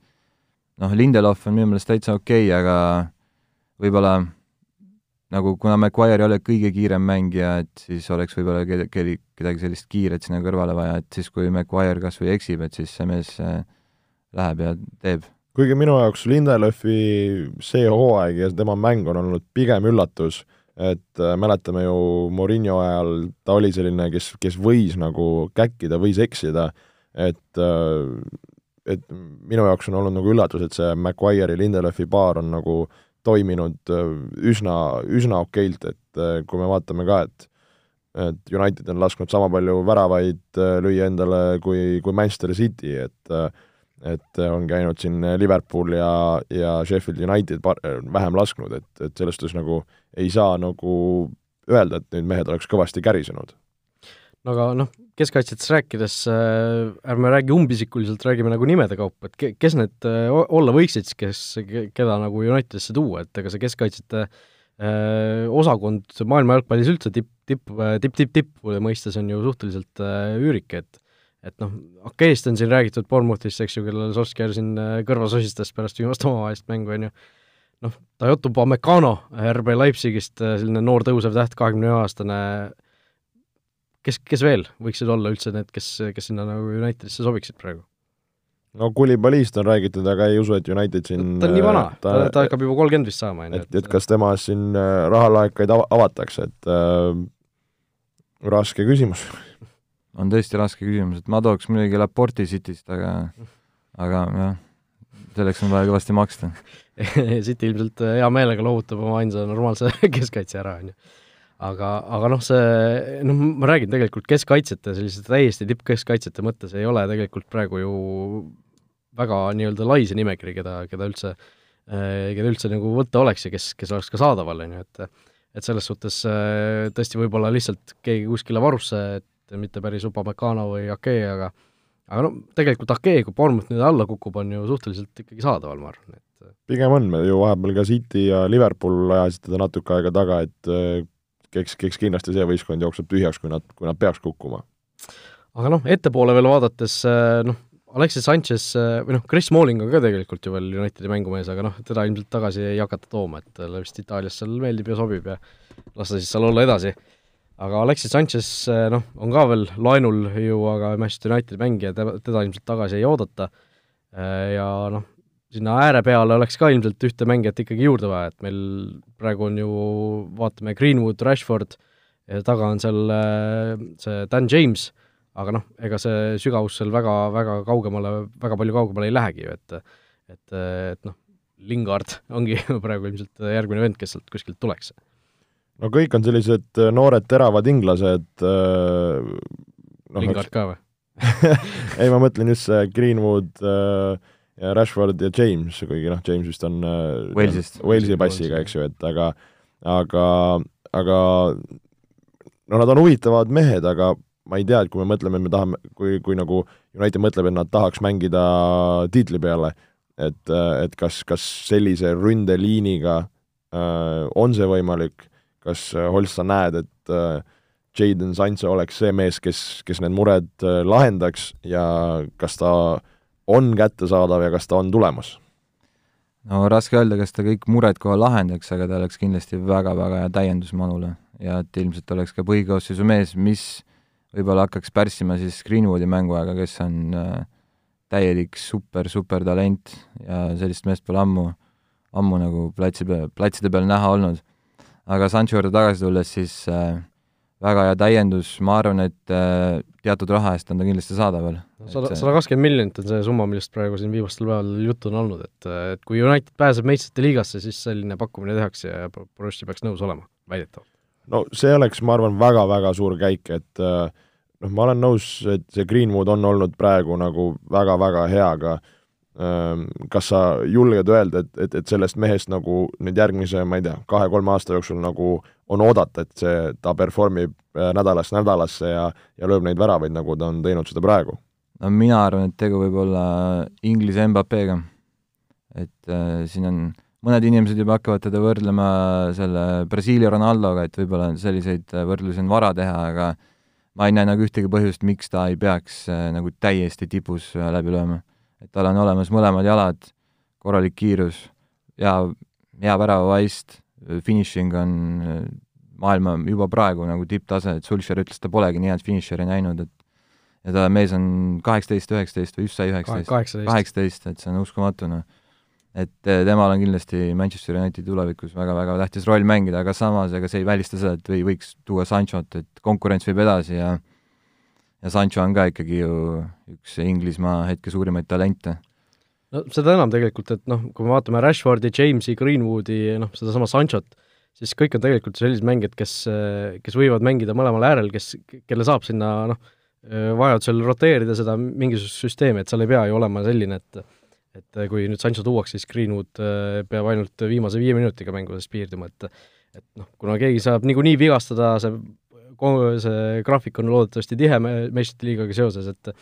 noh, Lindelof on minu meelest täitsa okei okay,, aga võib-olla nagu kuna McGuire ei ole kõige kiirem mängija, et siis oleks võib-olla kedagi, kedagi sellist kiiret sinna kõrvale vaja, et siis kui McGuire kas või eksib, et siis see mees äh, läheb ja teeb. Kuigi minu jaoks Lindelöfi see hooaeg ja tema mäng on olnud pigem üllatus, et äh, mäletame ju Murillo ajal ta oli selline, kes, kes võis nagu käkkida, võis eksida, et äh, et minu jaoks on olnud nagu üllatus, et see Maguire'i Lindelöfi paar on nagu toiminud äh, üsna, üsna okeilt, et kui me vaatame ka, et et United on lasknud sama palju väravaid lüüa endale kui, kui Manchester City, et et on käinud siin Liverpool ja, ja Sheffield United par-, vähem lasknud, et, et selles suhtes nagu ei saa nagu öelda, et nüüd mehed oleks kõvasti kärisenud. no aga noh, keskkaitsjatest rääkides äh, ärme räägi umbisikuliselt, räägime nagu nimede kaupa, et ke-, kes need äh, olla võiksid siis, kes, keda nagu Unitedisse tuua, et ega see keskkaitsjate äh, osakond maailma jalgpallis üldse tipp, tipp, tipp, tipp, tippude mõistes on ju suhteliselt äh, üürike, et et noh, Okeist on siin räägitud Bournemouthist, eks ju, kellele Solskjaer siin äh, kõrva sosistas pärast viimast omavahelist mängu, on ju, noh, Toyota Pamecano RB Leipzigist, äh, selline noor tõusev täht, kahekümne ühe aastane, kes, kes veel võiksid olla üldse need, kes, kes sinna nagu Unitedisse sobiksid praegu? no Kulibalist on räägitud, aga ei usu, et United siin ta on nii vana, ta, ta, ta hakkab juba kolmkümmend vist saama, on ju. et, et kas temast siin rahalaekaid av-, avatakse, et äh, raske küsimus on tõesti raske küsimus, et ma tooks muidugi Laporti Cityst, aga aga jah, selleks on vaja kõvasti maksta City ilmselt hea meelega loovutab oma ainsa normaalse keskkaitse ära, on ju. aga, aga noh, see, noh, ma räägin tegelikult keskkaitsjate, selliste täiesti tippkeskkaitsjate mõttes ei ole tegelikult praegu ju väga nii-öelda lai see nimekiri, keda, keda üldse, keda üldse nagu võtta oleks ja kes, kes oleks ka saadaval, on ju, et et selles suhtes tõesti võib-olla lihtsalt keegi kuskile varusse, et mitte päris Upamecano või Ake, aga aga no tegelikult Ake, kui Bournemouth nüüd alla kukub, on ju suhteliselt ikkagi saadaval, ma arvan, et pigem on, ju vahepeal ka City ja Liverpool ajasid teda natuke aega taga, et eks, eks kindlasti see võistkond jookseb tühjaks, kui nad, kui nad peaks kukkuma. aga noh, ettepoole veel vaadates noh, Alexis Sanchez või noh, Chris Smalling on ka tegelikult ju veel Unitedi mängumees, aga noh, teda ilmselt tagasi ei hakata tooma, et talle vist Itaalias seal meeldib ja sobib ja las ta siis seal olla edasi. Aga Alexis Sanchez noh, on ka veel laenul ju, aga Manchester Unitedi mängija, teda, ilmselt tagasi ei oodata ja noh, sinna ääre peale oleks ka ilmselt ühte mängijat ikkagi juurde vaja, et meil praegu on ju, vaatame, Greenwood, Rashford, taga on seal see Dan James, aga noh, ega see sügavus seal väga, väga kaugemale, väga palju kaugemale ei lähegi ju, et et, et noh, Lingard ongi praegu ilmselt järgmine vend, kes sealt kuskilt tuleks. No kõik on sellised noored teravad inglased noh, Lingard ka või ei, ma mõtlen just see Greenwood äh, ja Rashford ja James, kuigi noh, James vist on äh, Walesist. Walesi passiga, eks ju, et aga aga, aga no nad on huvitavad mehed, aga ma ei tea, et kui me mõtleme, et me tahame, kui, kui nagu United mõtleb, et nad tahaks mängida tiitli peale, et, et kas, kas sellise ründeliiniga äh, on see võimalik, kas äh, Holst, sa näed, et äh, Jaden Sancho oleks see mees, kes, kes need mured äh, lahendaks ja kas ta on kättesaadav ja kas ta on tulemas? no raske öelda, kas ta kõik mured kohe lahendaks, aga ta oleks kindlasti väga-väga hea täiendus Manule ja et ilmselt oleks ka põhikoosseisu mees, mis võib-olla hakkaks pärssima siis Greenwoodi mänguaega, kes on täielik super-super talent ja sellist meest pole ammu, ammu nagu platsi peal, platside peal näha olnud. Aga Sancho juurde tagasi tulles, siis äh, väga hea täiendus, ma arvan, et äh, teatud raha eest on ta kindlasti saadaval. sada, sada kakskümmend miljonit on see summa, millest praegu siin viimastel päevadel juttu on olnud, et, et kui United pääseb meistrite liigasse, siis selline pakkumine tehakse ja Borussia peaks nõus olema, väidetavalt. no see oleks, ma arvan, väga-väga suur käik, et äh, noh, ma olen nõus, et see Greenwood on olnud praegu nagu väga-väga hea, aga kas sa julged öelda, et, et, et sellest mehest nagu nüüd järgmise, ma ei tea, kahe-kolme aasta jooksul nagu on oodata, et see, ta performib nädalast nädalasse ja, ja lööb neid väravaid, nagu ta on teinud seda praegu? no mina arvan, et tegu võib olla Inglise Mbappega. et äh, siin on, mõned inimesed juba hakkavad teda võrdlema selle Brasiilia Ronaldoga, et võib-olla selliseid võrdlusi on vara teha, aga ma ei näe nagu ühtegi põhjust, miks ta ei peaks äh, nagu täiesti tipus läbi lööma. Et tal on olemas mõlemad jalad, korralik kiirus, hea, hea väravavaist, finišing on äh, maailma juba praegu nagu tipptase, et Sulcher ütles, ta polegi nii head finišeri näinud, et ja ta mees on kaheksateist, üheksateist või just sai üheksateist, kaheksateist, et see on uskumatu, noh. et äh, temal on kindlasti Manchester Unitedi tulevikus väga-väga tähtis roll mängida, aga samas ega see ei välista seda, et või võiks tuua Sanchot, et konkurents viib edasi ja ja Sancho on ka ikkagi ju üks Inglismaa hetke suurimaid talente. No seda enam tegelikult, et noh, kui me vaatame Rashfordi, Jamesi, Greenwoodi, noh, sedasama Sanchot, siis kõik on tegelikult sellised mängijad, kes, kes võivad mängida mõlemal äärel, kes, kelle saab sinna noh, vajadusel roteerida seda mingisugust süsteemi, et seal ei pea ju olema selline, et et kui nüüd Sancho tuuakse, siis Greenwood äh, peab ainult viimase viie minutiga mängudes piirduma, et et noh, kuna keegi saab niikuinii vigastada, see see graafik on loodetavasti tihe meistrite liigaga seoses, et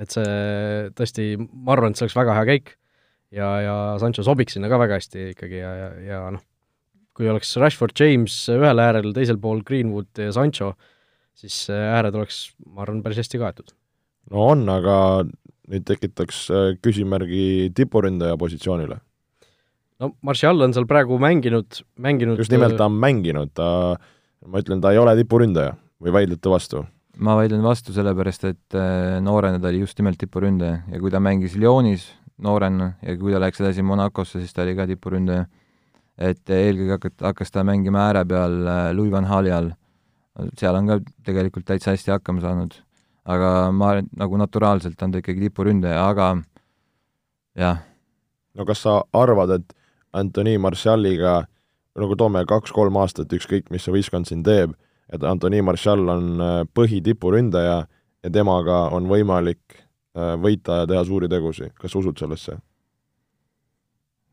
et see tõesti, ma arvan, et see oleks väga hea käik ja, ja Sancho sobiks sinna ka väga hästi ikkagi ja, ja, ja noh, kui oleks Rashford, James ühel äärel, teisel pool Greenwood ja Sancho, siis ääred oleks, ma arvan, päris hästi kaetud. no on, aga nüüd tekitaks äh, küsimärgi tipuründaja positsioonile. no Martial on seal praegu mänginud, mänginud just nimelt, ta on mänginud, ta, ma ütlen, ta ei ole tipuründaja või vaidlete vastu? ma vaidlen vastu, sellepärast et äh, noorena ta oli just nimelt tipuründaja ja kui ta mängis Lyonis noorena ja kui ta läks edasi Monacosse, siis ta oli ka tipuründaja. et eelkõige hakkas, hakkas ta mängima ääre peal äh, Louis van Hali all. seal on ka tegelikult täitsa hästi hakkama saanud. aga ma arvan, et nagu naturaalselt on ta ikkagi tipuründaja, aga jah. no kas sa arvad, et Anthony Martialiga nagu toome kaks-kolm aastat, ükskõik, mis see võistkond siin teeb, et Anthony Martial on äh, põhitipuründaja ja temaga on võimalik äh, võita ja teha suuri tegusid, kas sa usud sellesse?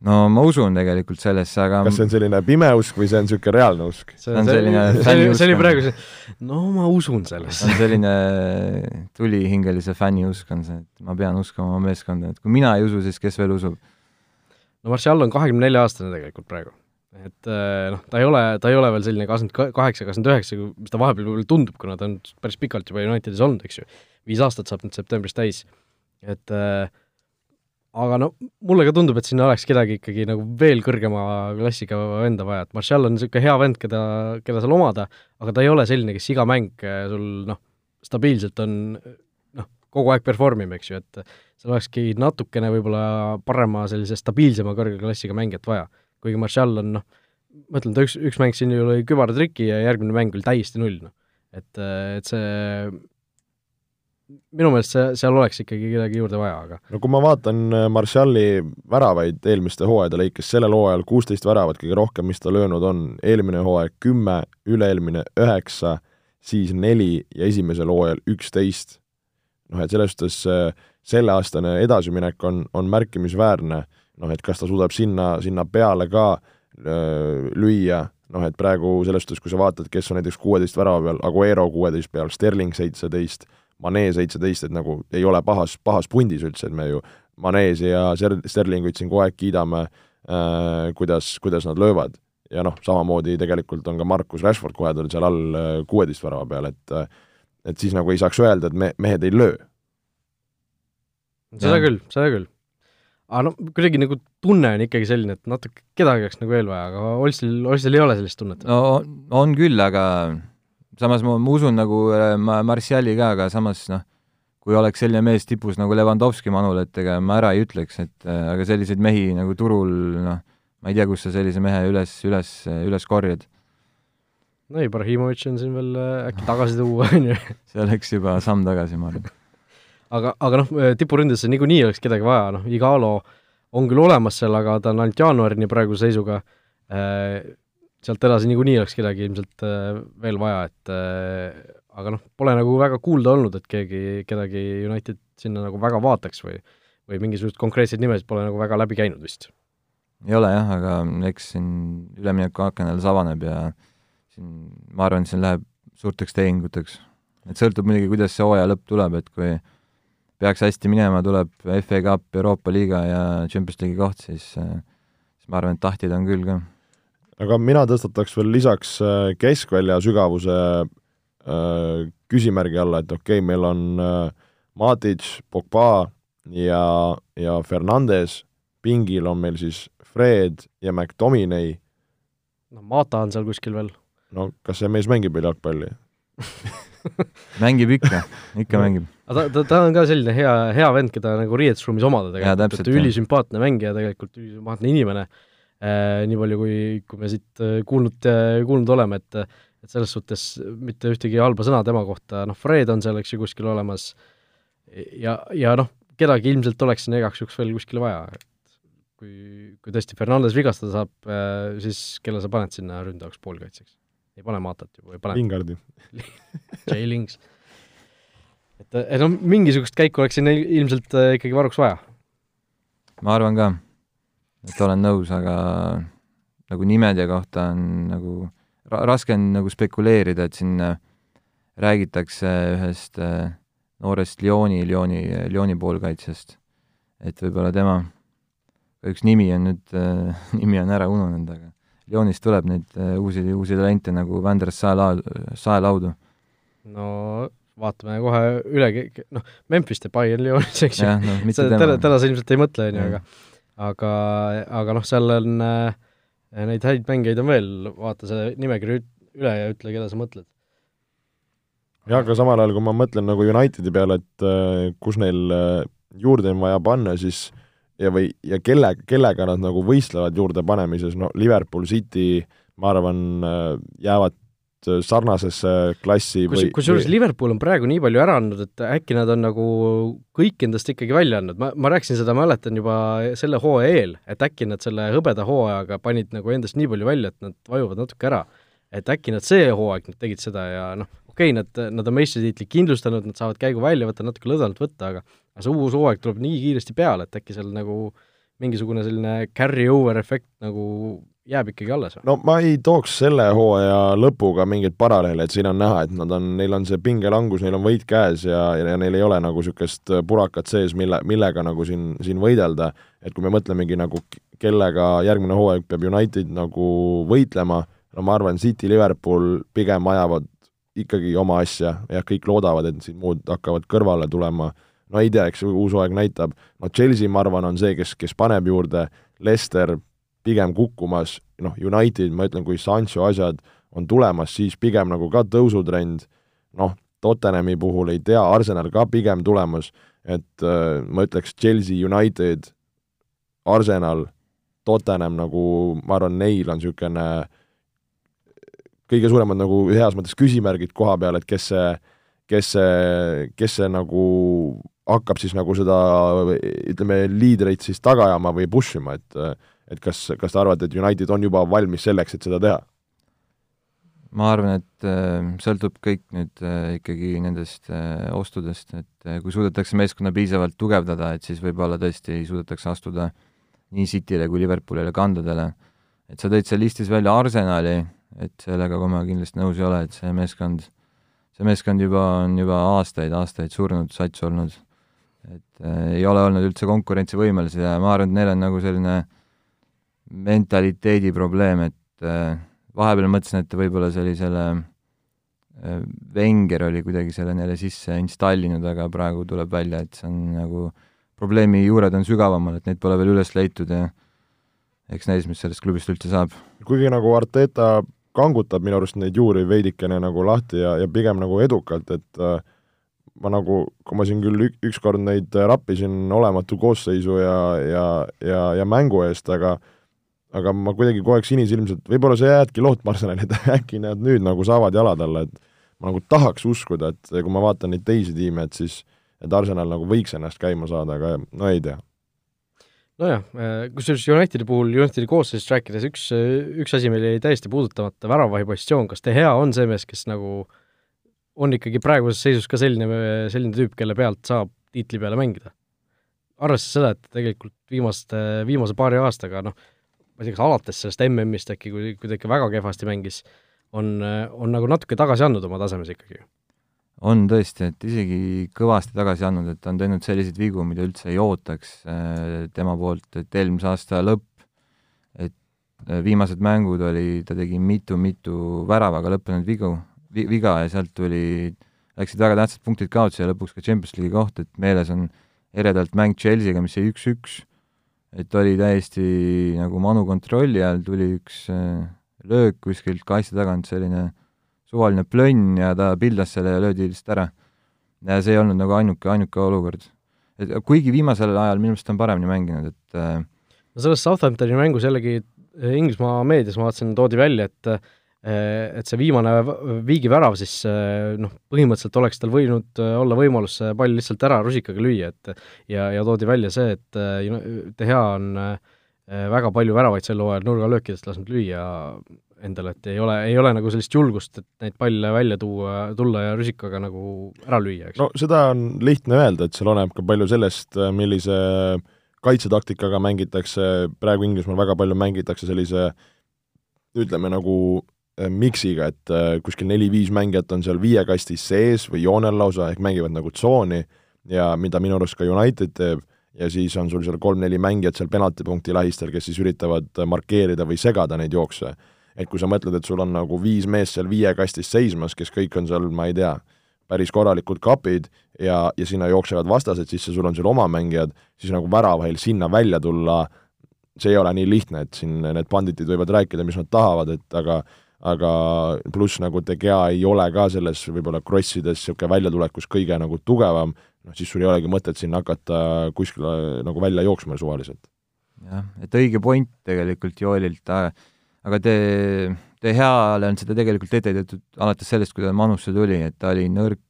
no ma usun tegelikult sellesse, aga kas see on selline pime usk või see on niisugune reaalne usk? see on selline see oli, see oli praegu see, no ma usun sellesse. on selline tulihingelise fänni usk on see, et ma pean uskuma oma meeskonda, et kui mina ei usu, siis kes veel usub? no Martial on kahekümne nelja aastane tegelikult praegu et äh, noh, ta ei ole, ta ei ole veel selline kakskümmend kaheksa, kakskümmend üheksa, mis ta vahepeal võib-olla tundub, kuna ta on päris pikalt juba Unitedis olnud, eks ju. viis aastat saab nüüd septembris täis. et äh, aga no mulle ka tundub, et sinna oleks kedagi ikkagi nagu veel kõrgema klassiga venda vaja, et Martial on niisugune hea vend, keda, keda seal omada, aga ta ei ole selline, kes iga mäng äh, sul noh, stabiilselt on noh, kogu aeg perform ib, eks ju, et seal olekski natukene võib-olla parema sellise stabiilsema kõrge klassiga mängijat vaja. Kuigi Martial on noh, ma ütlen, ta üks, üks mäng siin ju oli kübaratriki ja järgmine mäng oli täiesti null, noh. et, et see minu meelest see, seal oleks ikkagi kedagi juurde vaja, aga no kui ma vaatan äh, Marshalli väravaid eelmiste hooajade lõikes, sellel hooajal kuusteist väravat kõige rohkem, mis ta löönud on, eelmine hooaeg kümme, üle-eelmine üheksa, siis neli ja esimesel hooajal üksteist. noh, et selles suhtes äh, selleaastane edasiminek on, on märkimisväärne, noh et kas ta suudab sinna, sinna peale ka öö, lüüa, noh et praegu selles suhtes, kui sa vaatad, kes on näiteks kuueteist värava peal, Aguero kuueteist peal, Sterling seitseteist, Mane seitseteist, et nagu ei ole pahas, pahas pundis üldse, et me ju Maneesi ja Ser-, Sterlinguid siin kogu aeg kiidame äh,, kuidas, kuidas nad löövad. ja noh, samamoodi tegelikult on ka Markus Rashford kohe tulnud seal all kuueteist värava peal, et et siis nagu ei saaks öelda, et me, mehed ei löö. seda ja. küll, seda küll. Aga noh, kuidagi nagu tunne on ikkagi selline, et natuke kedagi oleks nagu veel vaja, aga Olstil, Olstil ei ole sellist tunnet? no on küll, aga samas ma, ma usun nagu äh, ma Martiali ka, aga samas noh, kui oleks selline mees tipus nagu Levandovski manul, et ega ma ära ei ütleks, et äh, aga selliseid mehi nagu turul noh, ma ei tea, kust sa sellise mehe üles, üles, üles korjad. no Ibrahimovic on siin veel äh, äkki tagasi tuua, on ju. see oleks juba samm tagasi, ma arvan. Aga, aga noh, tipuründesse niikuinii oleks kedagi vaja, noh, Igalo on küll olemas seal, aga ta on ainult jaanuarini praeguse seisuga äh, sealt edasi niikuinii oleks kedagi ilmselt äh, veel vaja, et äh, aga noh, pole nagu väga kuulda olnud, et keegi, kedagi United sinna nagu väga vaataks või või mingisuguseid konkreetseid nimesid pole nagu väga läbi käinud vist. ei ole jah, aga eks siin üleminekuaken alles avaneb ja siin ma arvan, et siin läheb suurteks tehinguteks. et sõltub muidugi, kuidas see hooaja lõpp tuleb, et kui peaks hästi minema, tuleb FA Cup, Euroopa liiga ja Champions League'i koht, siis siis ma arvan, et tahtjaid on küll ka aga mina tõstataks veel lisaks äh, keskvälja sügavuse äh, küsimärgi alla, et okei okay,, meil on äh, Matic, Pogba ja, ja Fernandes, pingil on meil siis Fred ja McDominay. no Mata on seal kuskil veel. no kas see mees mängib veel jalgpalli mängib ikka, ikka mängib. Aga ta, ta, ta on ka selline hea, hea vend, keda nagu riietusruumis omada tegelikult, et ülisümpaatne mängija tegelikult, ülisümpaatne inimene. Äh, nii palju, kui, kui me siit äh, kuulnud, äh, kuulnud oleme, et et selles suhtes mitte ühtegi halba sõna tema kohta, noh, Fred on seal, eks ju, kuskil olemas. Ja, ja noh, kedagi ilmselt oleks sinna igaks juhuks veel kuskile vaja, et kui, kui tõesti Fernandes vigastada saab, siis kelle sa paned sinna ründajaks poolkaitseks? ei pane Matat ju või pane Lingardi. J Lings. Et, et noh, mingisugust käiku oleks sinna ilmselt ikkagi varuks vaja. ma arvan ka et olen nõus, aga nagu nimede kohta on nagu ra-, raske on nagu spekuleerida, et siin äh, räägitakse ühest noorest Lyoni, Lyoni, Lyoni poolkaitsjast. et võib-olla tema, üks nimi on nüüd, äh, nimi on ära ununenud, aga Lyonist tuleb neid uusi, uusi talente nagu Vandres Saela-, Saelaudu. no vaatame kohe üle, noh, Memphis Depay on Lyonis, eks ju. No, täna, täna sa ilmselt ei mõtle, on ju, aga aga, aga noh, seal on äh, neid häid mängijaid on veel, vaata see nimekiri üle ja ütle, keda sa mõtled. jah, aga samal ajal, kui ma mõtlen nagu Unitedi peale, et äh, kus neil äh, juurde on vaja panna, siis ja või, ja kelle, kellega nad nagu võistlevad juurdepanemises, no Liverpool, City, ma arvan, äh, jäävad sarnasesse klassi Kus, või kusjuures. Liverpool on praegu nii palju ära andnud, et äkki nad on nagu kõik endast ikkagi välja andnud, ma, ma rääkisin seda, mäletan juba selle hooaja eel, et äkki nad selle hõbeda hooajaga panid nagu endast nii palju välja, et nad vajuvad natuke ära. et äkki nad see hooaeg nüüd tegid seda ja noh, okei okay,, nad, nad on meistritiitli kindlustanud, nad saavad käigu välja võtta, natuke lõdvalt võtta, aga aga see uus hooaeg tuleb nii kiiresti peale, et äkki seal nagu mingisugune selline carry-over efekt nagu jääb ikkagi alles või? no ma ei tooks selle hooaja lõpuga mingeid paralleele, et siin on näha, et nad on, neil on see pingelangus, neil on võit käes ja, ja neil ei ole nagu niisugust purakat sees, mille, millega nagu siin, siin võidelda, et kui me mõtlemegi nagu, kellega järgmine hooaeg peab United nagu võitlema, no ma arvan, City, Liverpool pigem ajavad ikkagi oma asja, jah, kõik loodavad, et siin muud hakkavad kõrvale tulema, no ei tea, eks uus hooaeg näitab, no Chelsea, ma arvan, on see, kes, kes paneb juurde, Leicester pigem kukkumas, noh, United, ma ütlen, kui Sancho asjad on tulemas, siis pigem nagu ka tõusutrend, noh, Tottenhami puhul ei tea, Arsenal ka pigem tulemas, et äh, ma ütleks Chelsea, United, Arsenal, Tottenham nagu, ma arvan, neil on niisugune kõige suuremad nagu heas mõttes küsimärgid koha peal, et kes see, kes see, kes see nagu hakkab siis nagu seda ütleme, liidreid siis taga ajama või push ima, et et kas, kas te arvate, et United on juba valmis selleks, et seda teha? ma arvan, et äh, sõltub kõik nüüd äh, ikkagi nendest äh, ostudest, et äh, kui suudetakse meeskonna piisavalt tugevdada, et siis võib-olla tõesti suudetakse astuda nii Cityle kui Liverpoolile kandadele. et sa tõid seal listis välja Arsenali, et sellega ma kindlasti nõus ei ole, et see meeskond, see meeskond juba on juba aastaid, aastaid surnud sats olnud. et äh, ei ole olnud üldse konkurentsivõimelised ja ma arvan, et neil on nagu selline mentaliteedi probleem, et äh, vahepeal mõtlesin, et võib-olla sellisele äh, Wenger oli kuidagi selle neile sisse installinud, aga praegu tuleb välja, et see on nagu probleemi juured on sügavamal, et neid pole veel üles leitud ja eks näis, mis sellest klubist üldse saab. kuigi nagu Arteta kangutab minu arust neid juuri veidikene nagu lahti ja, ja pigem nagu edukalt, et äh, ma nagu, kui ma siin küll ük, ükskord neid rappisin olematu koosseisu ja, ja, ja, ja mängu eest, aga aga ma kuidagi kogu aeg sinisilmselt, võib-olla sa jäädki lootma Arsenali, et äkki nad nüüd nagu saavad jalad alla, et ma nagu tahaks uskuda, et kui ma vaatan neid teisi tiime, et siis et Arsenal nagu võiks ennast käima saada, aga no ei tea nojah, kusjuures Unitedi puhul, Unitedi koosseisust rääkides, üks, üks asi meil jäi täiesti puudutamata, väravahi positsioon, kas De Gea on see mees, kes nagu on ikkagi praeguses seisus ka selline, selline tüüp, kelle pealt saab tiitli peale mängida? arvestades seda, et tegelikult viimaste, viimase paari aastaga noh, ma ei tea, kas alates sellest MM-ist äkki, kui, kui ta ikka väga kehvasti mängis, on, on nagu natuke tagasi andnud oma tasemes ikkagi on tõesti, et isegi kõvasti tagasi andnud, et ta on teinud selliseid vigu, mida üldse ei ootaks äh, tema poolt, et eelmise aasta lõpp, et äh, viimased mängud oli, ta tegi mitu-mitu väravaga lõppenud vigu, viga ja sealt tuli, läksid väga tähtsad punktid kaotsi ja lõpuks ka Champions League'i koht, et meeles on eredalt mäng Chelsea'ga, mis jäi üks-üks, et oli täiesti nagu manu kontrolli all, tuli üks äh, löök kuskilt kasti tagant, selline suvaline plönn ja ta pildas selle ja löödi lihtsalt ära. ja see ei olnud nagu ainuke, ainuke olukord. et kuigi viimasel ajal minu meelest on paremini mänginud, et äh, no selles Southamptoni mängus jällegi äh, Inglismaa meedias ma vaatasin, toodi välja, et et see viimane viigi värav siis noh, põhimõtteliselt oleks tal võinud olla võimalus see pall lihtsalt ära rusikaga lüüa, et ja, ja toodi välja see, et De Gea on väga palju väravaid sel hooajal nurgalöökidest lasknud lüüa endale, et ei ole, ei ole nagu sellist julgust, et neid palle välja tuua, tulla ja rusikaga nagu ära lüüa, eks. no seda on lihtne öelda, et seal oleneb ka palju sellest, millise kaitsetaktikaga mängitakse, praegu Inglismaal väga palju mängitakse sellise ütleme nagu eh, miksiga, et eh, kuskil neli-viis mängijat on seal viiekastis sees või joonel lausa, ehk mängivad nagu tsooni ja mida minu arust ka United teeb, ja siis on sul seal kolm-neli mängijat seal penaltipunkti lähistel, kes siis üritavad markeerida või segada neid jookse. Et kui sa mõtled, et sul on nagu viis meest seal viie kastis seismas, kes kõik on seal, ma ei tea, päris korralikud kapid ja, ja sinna jooksevad vastased sisse, sul on seal oma mängijad, siis nagu väravahil sinna välja tulla, see ei ole nii lihtne, et siin need banditid võivad rääkida, mis nad tahavad, et aga aga pluss nagu De Gea ei ole ka selles võib-olla krossides niisugune väljatulekus kõige nagu tugevam, noh siis sul ei olegi mõtet sinna hakata kuskile nagu välja jooksma suvaliselt. jah, et õige point tegelikult Joelilt äh,, aga te, te Heale on seda tegelikult ette heidetud alates sellest, kui ta Manusse tuli, et ta oli nõrk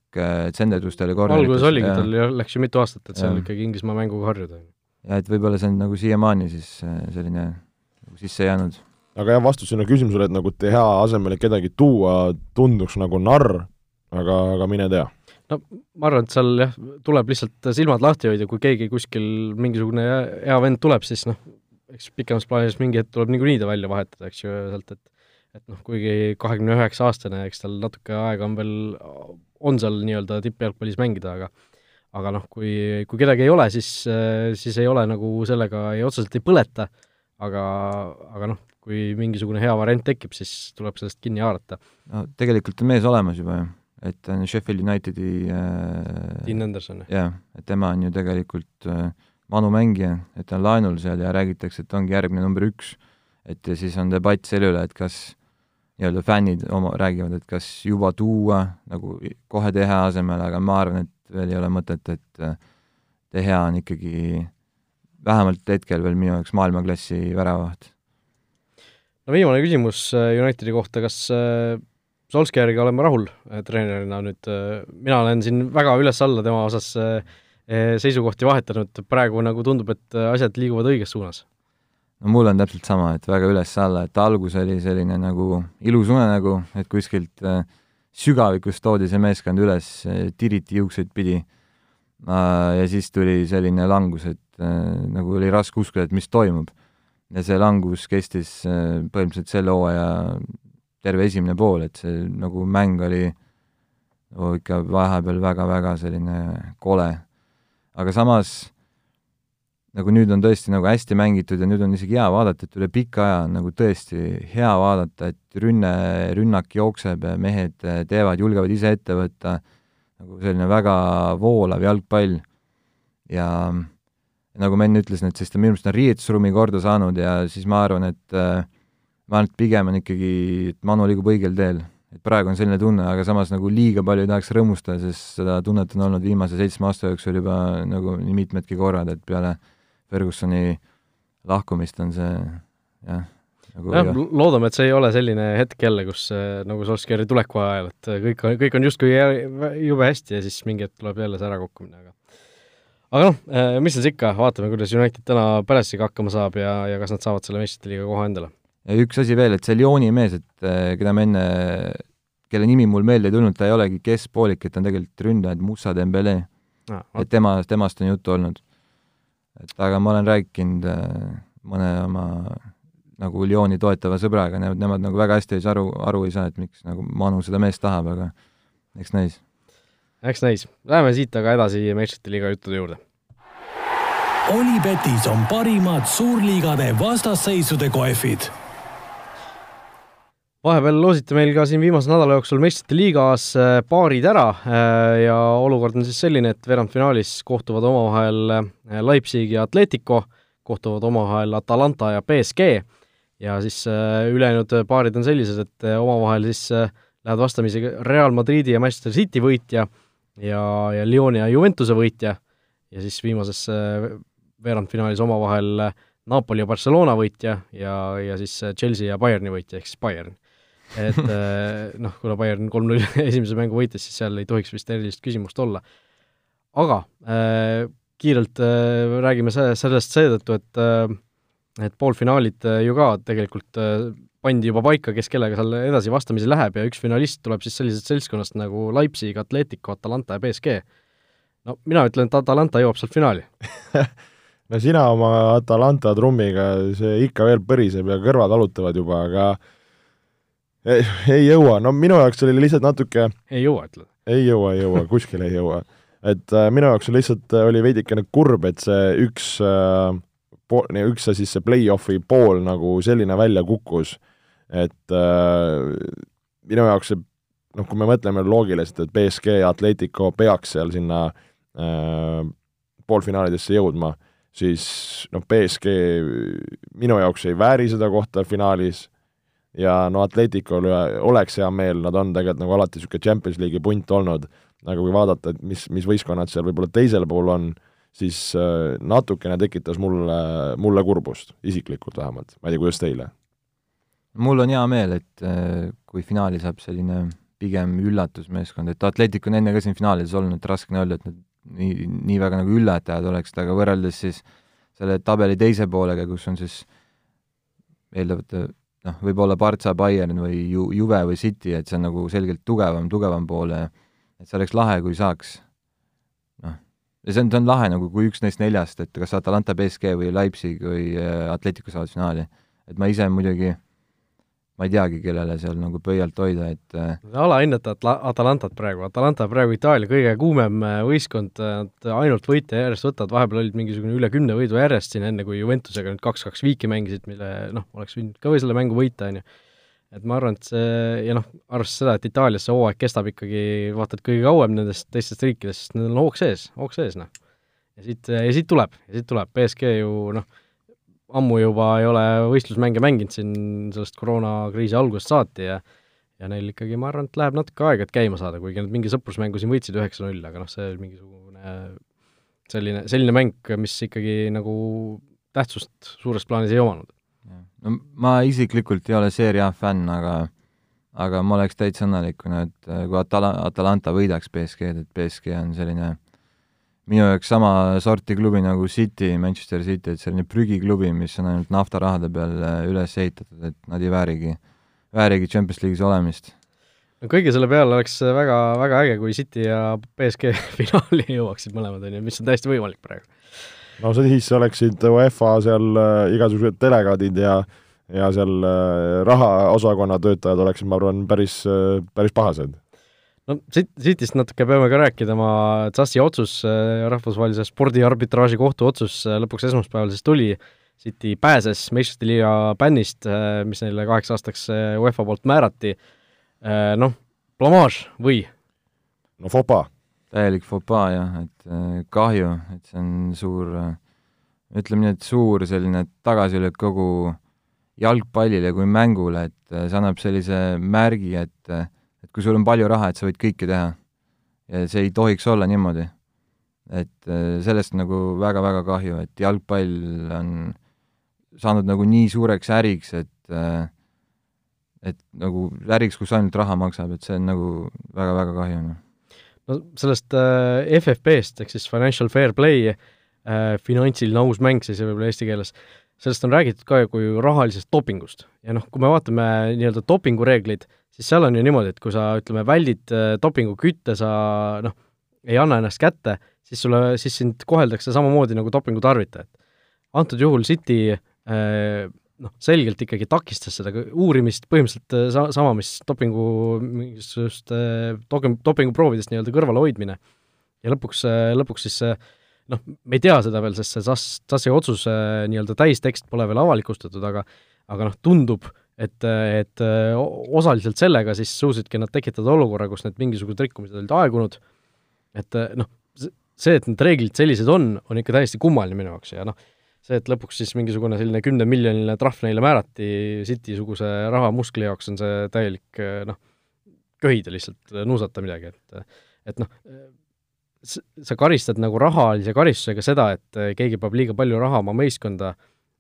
tsenderdustel ja korralikult. alguses oligi, tal läks ju mitu aastat, et seal ikkagi Inglismaa mänguga harjuda. ja et võib-olla see on nagu siiamaani siis äh, selline nagu sisse jäänud. Aga jah, vastus sinu küsimusele, et nagu Gea asemele kedagi tuua tunduks nagu narr, aga, aga mine tea. No ma arvan, et seal jah, tuleb lihtsalt silmad lahti hoida, kui keegi kuskil mingisugune hea vend tuleb, siis noh, eks pikemas plaanis mingi hetk tuleb niikuinii ta välja vahetada, eks ju, sealt, et et noh, kuigi kahekümne üheksa aastane, eks tal natuke aega on veel, on seal nii-öelda tippjalgpallis mängida, aga aga noh, kui, kui kedagi ei ole, siis, siis ei ole nagu sellega ei otseselt ei põleta, aga, aga noh, kui mingisugune hea variant tekib, siis tuleb sellest kinni haarata. no tegelikult on mees olemas juba ju. et on Sheffield Unitedi äh, Dean Anderson. jah, et tema on ju tegelikult äh, Manu mängija, et ta on laenul seal ja räägitakse, et ongi järgmine number üks. et ja siis on debatt selle üle, et kas nii-öelda fännid oma, räägivad, et kas juba tuua nagu kohe Tehe asemele, aga ma arvan, et veel ei ole mõtet, et äh, Tehe on ikkagi vähemalt hetkel veel minu jaoks maailmaklassi väravaht. No viimane küsimus äh, Unitedi kohta, kas äh, Solskjaeriga oleme rahul treenerina nüüd, mina olen siin väga üles-alla tema osas seisukohti vahetanud, praegu nagu tundub, et asjad liiguvad õiges suunas no mul on täpselt sama, et väga üles-alla, et algus oli selline nagu ilus unenägu, et kuskilt äh, sügavikust toodi see meeskond üles äh, tiriti juukseid pidi äh,. ja siis tuli selline langus, et äh, nagu oli raske uskuda, et mis toimub. Ja see langus kestis äh, põhimõtteliselt selle hooaja terve esimene pool, et see nagu mäng oli no, ikka vahepeal väga-väga selline kole. aga samas nagu nüüd on tõesti nagu hästi mängitud ja nüüd on isegi hea vaadata, et üle pika aja on nagu tõesti hea vaadata, et rünne, rünnak jookseb ja mehed teevad, julgevad ise ette võtta, nagu selline väga voolav jalgpall. ja nagu ma enne ütlesin, et siis ta minu meelest on riietusruumi korda saanud ja siis ma arvan, et äh, ma arvan, et pigem on ikkagi, et Manu liigub õigel teel. et praegu on selline tunne, aga samas nagu liiga palju ei tahaks rõõmustada, sest seda tunnet on olnud viimase seitsme aasta jooksul juba nagu nii mitmedki korrad, et peale Fergusoni lahkumist on see jah, nagu jah, loodame, et see ei ole selline hetk jälle, kus nagu Solskjaeri tuleku ajal, et kõik on, kõik on justkui jube hästi ja siis mingi hetk tuleb jälle see ärakukkumine, aga aga noh, eh, mis siis ikka, vaatame, kuidas United täna Palace'iga hakkama saab ja, ja kas nad saavad selle meistrite liiga koha endale. üks asi veel, et see Lyoni mees, et eh, keda ma enne, kelle nimi mul meelde ei tulnud, ta ei olegi keskpoolik, et ta on tegelikult ründaja, Moussa Dembele ah,. et tema, temast on juttu olnud et aga ma olen rääkinud äh, mõne oma nagu Lyoni toetava sõbraga, nemad, nemad nagu väga hästi ei saa aru, aru ei saa, et miks nagu Manu seda meest tahab, aga eks näis. Eks näis. Läheme siit aga edasi meistrite liiga juttude juurde. Olipetis on parimad suurliigade vastasseisude kohvid vahepeal loositi meil ka siin viimase nädala jooksul meistrite liigas äh, paarid ära äh, ja olukord on siis selline, et veerandfinaalis kohtuvad omavahel äh, Leipzig ja Atletico, kohtuvad omavahel Atalanta ja BSG ja siis ülejäänud paarid on sellised, et omavahel siis lähevad vastamisi Real Madridi ja Manchester City võitja ja, ja Lyoni ja Juventuse võitja ja siis viimases veerandfinaalis omavahel Napoli ja Barcelona võitja ja, ja siis Chelsea ja Bayerni võitja ehk siis Bayern et äh, noh, kuna Bayern kolm-null esimese mängu võitis, siis seal ei tohiks vist erilist küsimust olla. aga äh, kiirelt äh, räägime se-, sellest seetõttu, et äh, et poolfinaalid äh, ju ka tegelikult äh, pandi juba paika, kes kellega seal edasi vastamisi läheb ja üks finalist tuleb siis sellisest seltskonnast nagu Leipzig, Atletico, Atalanta ja BSG. no mina ütlen, et Atalanta jõuab sealt finaali no sina oma Atalanta trummiga, see ikka veel põriseb ja kõrvad valutavad juba, aga ei, ei jõua, no minu jaoks oli lihtsalt natuke ei jõua, ütled? ei jõua, ei jõua, kuskile ei jõua. et äh, minu jaoks lihtsalt äh, oli veidikene kurb, et see üks äh, pool, üks siis see play-off'i pool nagu selline välja kukkus, et äh, minu jaoks see noh, kui me mõtleme loogiliselt, et BSG ja Atletico peaks seal sinna äh, poolfinaalidesse jõudma, siis noh, BSG minu jaoks ei vääri seda kohta finaalis ja no Atleticul oleks hea meel, nad on tegelikult nagu alati niisugune Champions League'i punt olnud, aga kui vaadata, et mis, mis võistkonnad seal võib-olla teisel pool on, siis äh, natukene tekitas mulle, mulle kurbust, isiklikult vähemalt, ma ei tea, kuidas teile? mul on hea meel, et äh, kui finaali saab selline pigem üllatusmeeskond, et Atletic on enne ka siin finaalides olnud, raske on öelda, et nad nii, nii väga nagu üllatajad oleksid, aga võrreldes siis selle tabeli teise poolega, kus on siis eeldavate noh, võib-olla Partsa, Bayern või Ju-, Juve või City, et see on nagu selgelt tugevam, tugevam pool ja et see oleks lahe, kui saaks ja see on, see on lahe nagu, kui üks neist neljast, et kas Atalanta, BSG või Leipzig või äh, Atletico saavad finaali. et ma ise muidugi ma ei teagi, kellele seal nagu pöialt hoida, et äh, alahinnata Atla-, Atalantat praegu, Atalanta praegu Itaalia kõige kuumem äh, võistkond, nad ainult võite järjest võtavad, vahepeal olid mingisugune üle kümne võidu järjest siin, enne kui Juventusega nüüd kaks-kaks viiki mängisid, mille noh, oleks võinud ka või selle mängu võita, on ju. Et ma arvan, et see ja noh, arvestades seda, et Itaalias see hooaeg kestab ikkagi vaata et kõige kauem nendest teistest riikidest, sest neil on hoog sees, hoog sees, noh. ja siit, ja siit tuleb, ja siit tuleb, BSG ju noh, ammu juba ei ole võistlusmänge mänginud siin sellest koroonakriisi algusest saati ja ja neil ikkagi, ma arvan, et läheb natuke aega, et käima saada, kuigi nad mingi sõprusmängu siin võitsid üheksa-null, aga noh, see mingisugune selline, selline mäng, mis ikkagi nagu tähtsust suures plaanis ei omanud no ma isiklikult ei ole Serie A fänn, aga aga ma oleks täitsa õnnelik, kui nad, kui Atala-, Atalanta võidaks BSG-d, et BSG on selline minu jaoks sama sorti klubi nagu City, Manchester City, et selline prügiklubi, mis on ainult naftarahade peal äh, üles ehitatud, et nad ei väärigi, väärigi Champions League'is olemist. no kõige selle peale oleks väga, väga äge, kui City ja BSG finaali jõuaksid mõlemad, on ju, mis on täiesti võimalik praegu no siis oleksid UEFA seal äh, igasugused delegaadid ja ja seal äh, rahaosakonna töötajad oleksid, ma arvan, päris, äh, päris pahased. no siit, siitist natuke peame ka rääkima, TSAS-i otsus, rahvusvahelise spordiarbitraaži kohtu otsus lõpuks esmaspäeval siis tuli, City pääses meistrite liiga bännist, mis neile kaheks aastaks UEFA poolt määrati, noh, blamaaž või? no fopa täielik fopaa jah, et äh, kahju, et see on suur, äh, ütleme nii, et suur selline tagasilöök kogu jalgpallile kui mängule, et äh, see annab sellise märgi, et et kui sul on palju raha, et sa võid kõike teha. ja see ei tohiks olla niimoodi. et sellest nagu väga-väga kahju, et jalgpall on saanud nagu nii suureks äriks, et et nagu äriks, kus ainult raha maksab, et see on nagu väga-väga kahju, noh no sellest äh, FFP-st ehk siis Financial Fair Play äh,, finantsiline aus mäng siis võib-olla eesti keeles, sellest on räägitud ka ju kui rahalisest dopingust. ja noh, kui me vaatame nii-öelda dopingureeglid, siis seal on ju niimoodi, et kui sa ütleme, väldid äh, dopingukütte, sa noh, ei anna ennast kätte, siis sulle, siis sind koheldakse samamoodi nagu dopingu tarvitajat. antud juhul City äh, noh, selgelt ikkagi takistas seda uurimist põhimõtteliselt äh, sa-, sama, mis dopingu, mingisugust äh, doping, dopinguproovidest nii-öelda kõrvalehoidmine. ja lõpuks, äh, lõpuks siis noh, me ei tea seda veel, sest see SAS, SAS-i otsuse nii-öelda täistekst pole veel avalikustatud, aga aga noh, tundub, et, et osaliselt sellega siis suutsidki nad tekitada olukorra, kus need mingisugused rikkumised olid aegunud, et noh, see, et need reeglid sellised on, on ikka täiesti kummaline minu jaoks ja noh, see, et lõpuks siis mingisugune selline kümnemiljoniline trahv neile määrati City-suguse rahamuskli jaoks, on see täielik noh, köhida lihtsalt, nuusata midagi, et et noh, sa karistad nagu rahalise karistusega seda, et keegi paneb liiga palju raha oma meeskonda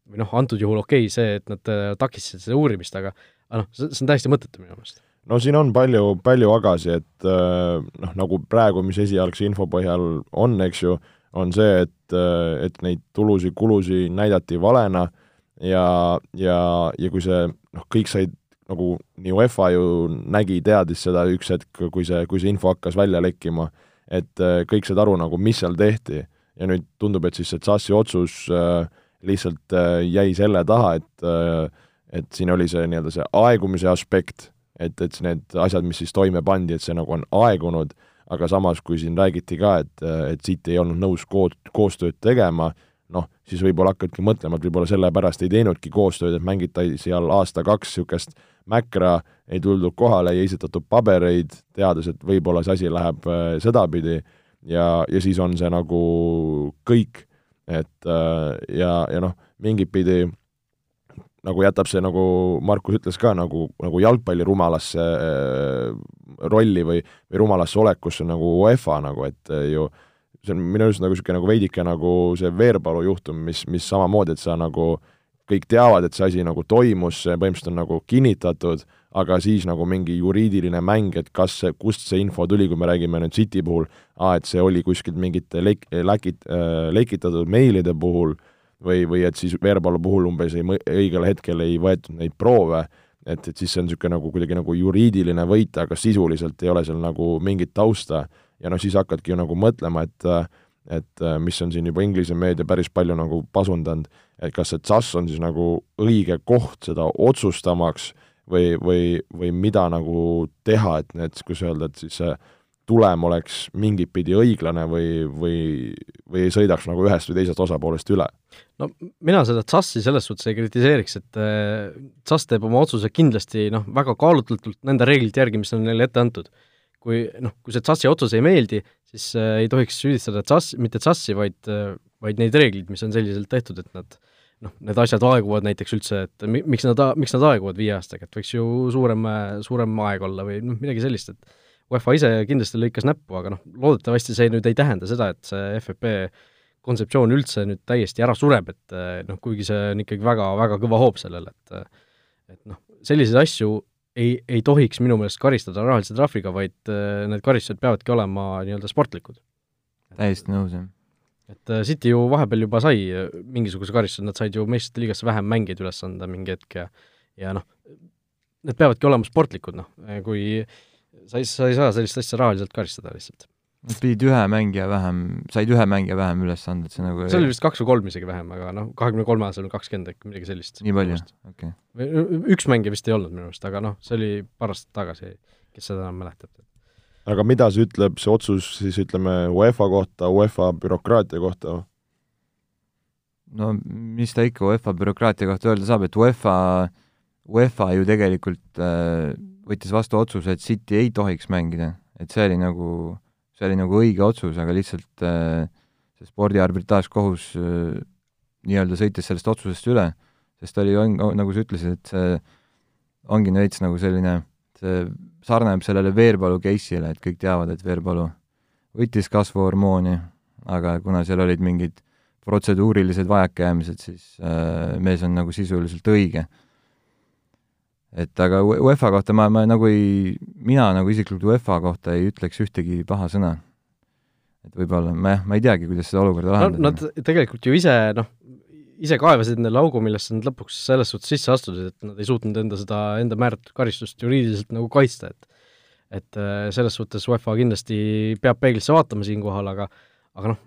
või noh, antud juhul okei okay, see, et nad takistasid seda uurimist, aga aga noh, see on täiesti mõttetu minu meelest. No siin on palju, palju agasi, et noh, nagu praegu, mis esialgse info põhjal on, eks ju, on see, et, et neid tulusid-kulusid näidati valena ja, ja, ja kui see noh, kõik said nagu nii UEFA ju nägi, teadis seda üks hetk, kui see, kui see info hakkas välja lekkima, et kõik said aru nagu, mis seal tehti. ja nüüd tundub, et siis see TSAS-i otsus äh, lihtsalt äh, jäi selle taha, et äh, et siin oli see nii-öelda see aegumise aspekt, et, et need asjad, mis siis toime pandi, et see nagu on aegunud aga samas, kui siin räägiti ka, et, et City ei olnud nõus kood, koostööd tegema, noh, siis võib-olla hakkadki mõtlema, et võib-olla sellepärast ei teinudki koostööd, et mängiti seal aasta-kaks niisugust mäkra, ei tuldud kohale, ei esitatud pabereid, teades, et võib-olla see asi läheb äh, sedapidi. Ja, ja siis on see nagu kõik, et äh, ja, ja noh, mingit pidi nagu jätab see, nagu Markus ütles ka, nagu, nagu jalgpalli rumalasse äh, rolli või, või rumalasse olekusse nagu UEFA nagu, et äh, ju see on minu arust nagu niisugune nagu veidike nagu see Veerpalu juhtum, mis, mis samamoodi, et sa nagu kõik teavad, et see asi nagu toimus, see põhimõtteliselt on nagu kinnitatud, aga siis nagu mingi juriidiline mäng, et kas see, kust see info tuli, kui me räägime nüüd City puhul, aa, et see oli kuskilt mingite lek-, läkit- äh,, lekitatud meilide puhul või, või et siis Veerpalu puhul umbes ei, õigel hetkel ei võetud neid proove, et, et siis see on niisugune nagu kuidagi nagu juriidiline võit, aga sisuliselt ei ole seal nagu mingit tausta. Ja noh, siis hakkadki ju nagu mõtlema, et et mis on siin juba Inglise meedia päris palju nagu pasundanud, et kas see TSAS on siis nagu õige koht seda otsustamaks või, või, või mida nagu teha, et need, kuidas öelda, et siis tulem oleks mingit pidi õiglane või, või, või ei sõidaks nagu ühest või teisest osapoolest üle? no mina seda TSAS-i selles suhtes ei kritiseeriks, et äh, TSAS teeb oma otsuse kindlasti noh, väga kaalutletult nende reeglite järgi, mis on neile ette antud. kui noh, kui see TSAS-i otsus ei meeldi, siis äh, ei tohiks süüdistada TSAS, mitte TSAS-i, vaid äh,, vaid neid reegleid, mis on selliselt tehtud, et nad noh, need asjad aeguvad näiteks üldse, et mi-, miks nad, miks nad aeguvad viie aastaga, et võiks ju suurem, suurem aeg olla või noh, midagi sellist, et UEFA ise kindlasti lõikas näppu, aga noh, loodetavasti see nüüd ei tähenda seda, et see FFP kontseptsioon üldse nüüd täiesti ära sureb, et noh, kuigi see on ikkagi väga, väga kõva hoop sellele, et et noh, selliseid asju ei, ei tohiks minu meelest karistada rahalise trahviga, vaid need karistused peavadki olema nii-öelda sportlikud. täiesti nõus, jah et äh, City ju vahepeal juba sai äh, mingisuguse karistuse, nad said ju meistrite liigasse vähem mängijaid üles anda mingi hetk ja ja noh, need peavadki olema sportlikud, noh, kui sa ei, sa ei saa sellist asja rahaliselt karistada lihtsalt. Nad pidid ühe mängija vähem, said ühe mängija vähem üles anda, et see nagu see oli vist kaks või kolm isegi vähem, aga noh, kahekümne kolme asemel kakskümmend äkki, midagi sellist. nii palju, okei okay.. üks mängija vist ei olnud minu arust, aga noh, see oli paar aastat tagasi, kes seda enam mäletab aga mida see ütleb, see otsus siis ütleme UEFA kohta, UEFA bürokraatia kohta? no mis ta ikka UEFA bürokraatia kohta öelda saab, et UEFA, UEFA ju tegelikult äh, võttis vastu otsuse, et City ei tohiks mängida, et see oli nagu, see oli nagu õige otsus, aga lihtsalt äh, see spordiarbitraažkohus äh, nii-öelda sõitis sellest otsusest üle, sest oli, nagu sa ütlesid, et see ongi veits nagu selline see sarnaneb sellele Veerpalu case'ile, et kõik teavad, et Veerpalu võttis kasvuhormooni, aga kuna seal olid mingid protseduurilised vajakajäämised, siis äh, mees on nagu sisuliselt õige. Et aga UEFA kohta ma, ma nagu ei, mina nagu isiklikult UEFA kohta ei ütleks ühtegi paha sõna. et võib-olla, ma jah, ma ei teagi, kuidas seda olukorda lahendada no,. Nad tegelikult ju ise, noh, ise kaevasid endale augu, millesse nad lõpuks selles suhtes sisse astusid, et nad ei suutnud enda seda, enda määratud karistust juriidiliselt nagu kaitsta, et et äh, selles suhtes UEFA kindlasti peab peeglisse vaatama siinkohal, aga aga noh,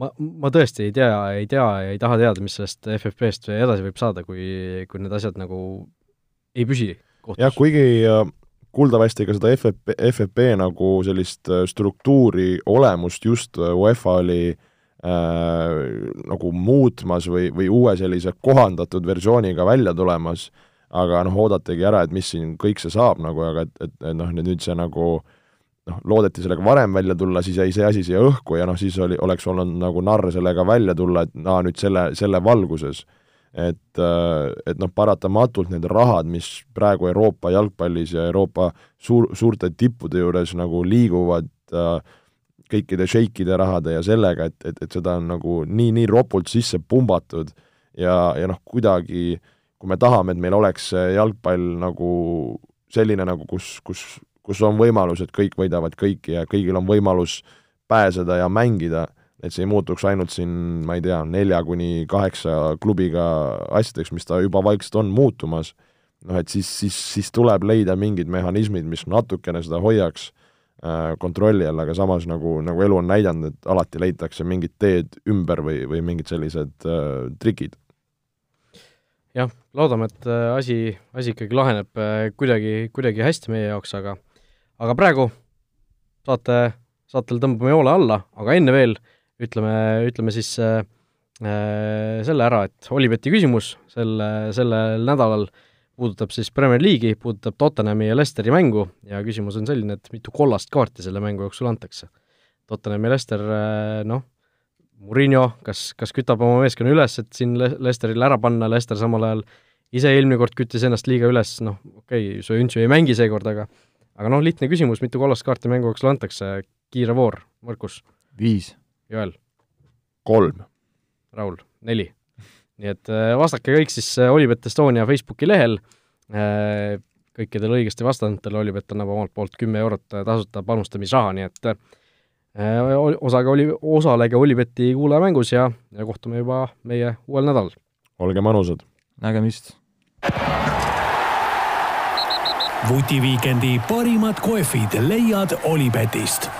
ma, ma tõesti ei tea, ei tea ja ei taha teada, mis sellest FFP-st edasi võib saada, kui, kui need asjad nagu ei püsi kohtus. jah, kuigi äh, kuuldavasti ka seda FFP, FFP nagu sellist äh, struktuuri olemust just UEFA oli äh, äh, nagu muutmas või, või uue sellise kohandatud versiooniga välja tulemas, aga noh, oodatagi ära, et mis siin kõik see saab nagu, aga et, et, et noh, nüüd see nagu noh, loodeti sellega varem välja tulla, siis jäi see asi siia õhku ja noh, siis oli, oleks olnud nagu narr sellega välja tulla, et aa, nüüd selle, selle valguses. Et, äh, et noh, paratamatult need rahad, mis praegu Euroopa jalgpallis ja Euroopa suur, suurte tippude juures nagu liiguvad äh, kõikide šeikide rahade ja sellega, et, et, et seda on nagu nii, nii ropult sisse pumbatud ja, ja noh, kuidagi kui me tahame, et meil oleks jalgpall nagu selline nagu, kus, kus, kus on võimalus, et kõik võidavad kõiki ja kõigil on võimalus pääseda ja mängida, et see ei muutuks ainult siin, ma ei tea, nelja kuni kaheksa klubiga asjadeks, mis ta juba vaikselt on muutumas, noh et siis, siis, siis tuleb leida mingid mehhanismid, mis natukene seda hoiaks Äh, kontrolli all, aga samas nagu, nagu elu on näidanud, et alati leitakse mingid teed ümber või, või mingid sellised äh, trikid. jah, loodame, et äh, asi, asi ikkagi laheneb äh, kuidagi, kuidagi hästi meie jaoks, aga aga praegu saate, saatel tõmbame joole alla, aga enne veel ütleme, ütleme siis äh, äh selle ära, et Olibeti küsimus selle, sellel nädalal puudutab siis Premier League'i, puudutab Tottenhami ja Leicesteri mängu ja küsimus on selline, et mitu kollast kaarti selle mängu jooksul antakse. Tottenham ja Leicester, äh, noh, Murillo, kas, kas kütab oma meeskonna üles, et siin Le-, Leicesterile ära panna, Leicester samal ajal ise eelmine kord küttis ennast liiga üles, noh, okei okay,, Sojuntsu ei mängi seekord, aga aga noh, lihtne küsimus, mitu kollast kaarti mängu jooksul antakse, kiire voor, Markus? viis. Joel? kolm. Raul? neli nii et äh, vastake kõik siis äh, Olipet Estonia Facebooki lehel, äh, kõikidele õigesti vastanutele Olipet annab omalt poolt kümme eurot tasuta panustamisraha, nii et osaga oli, osalege Olipeti kuulajamängus ja, ja kohtume juba meie uuel nädalal. olge mõnusad! nägemist! vutiviikendi parimad kohvid leiad Olipetist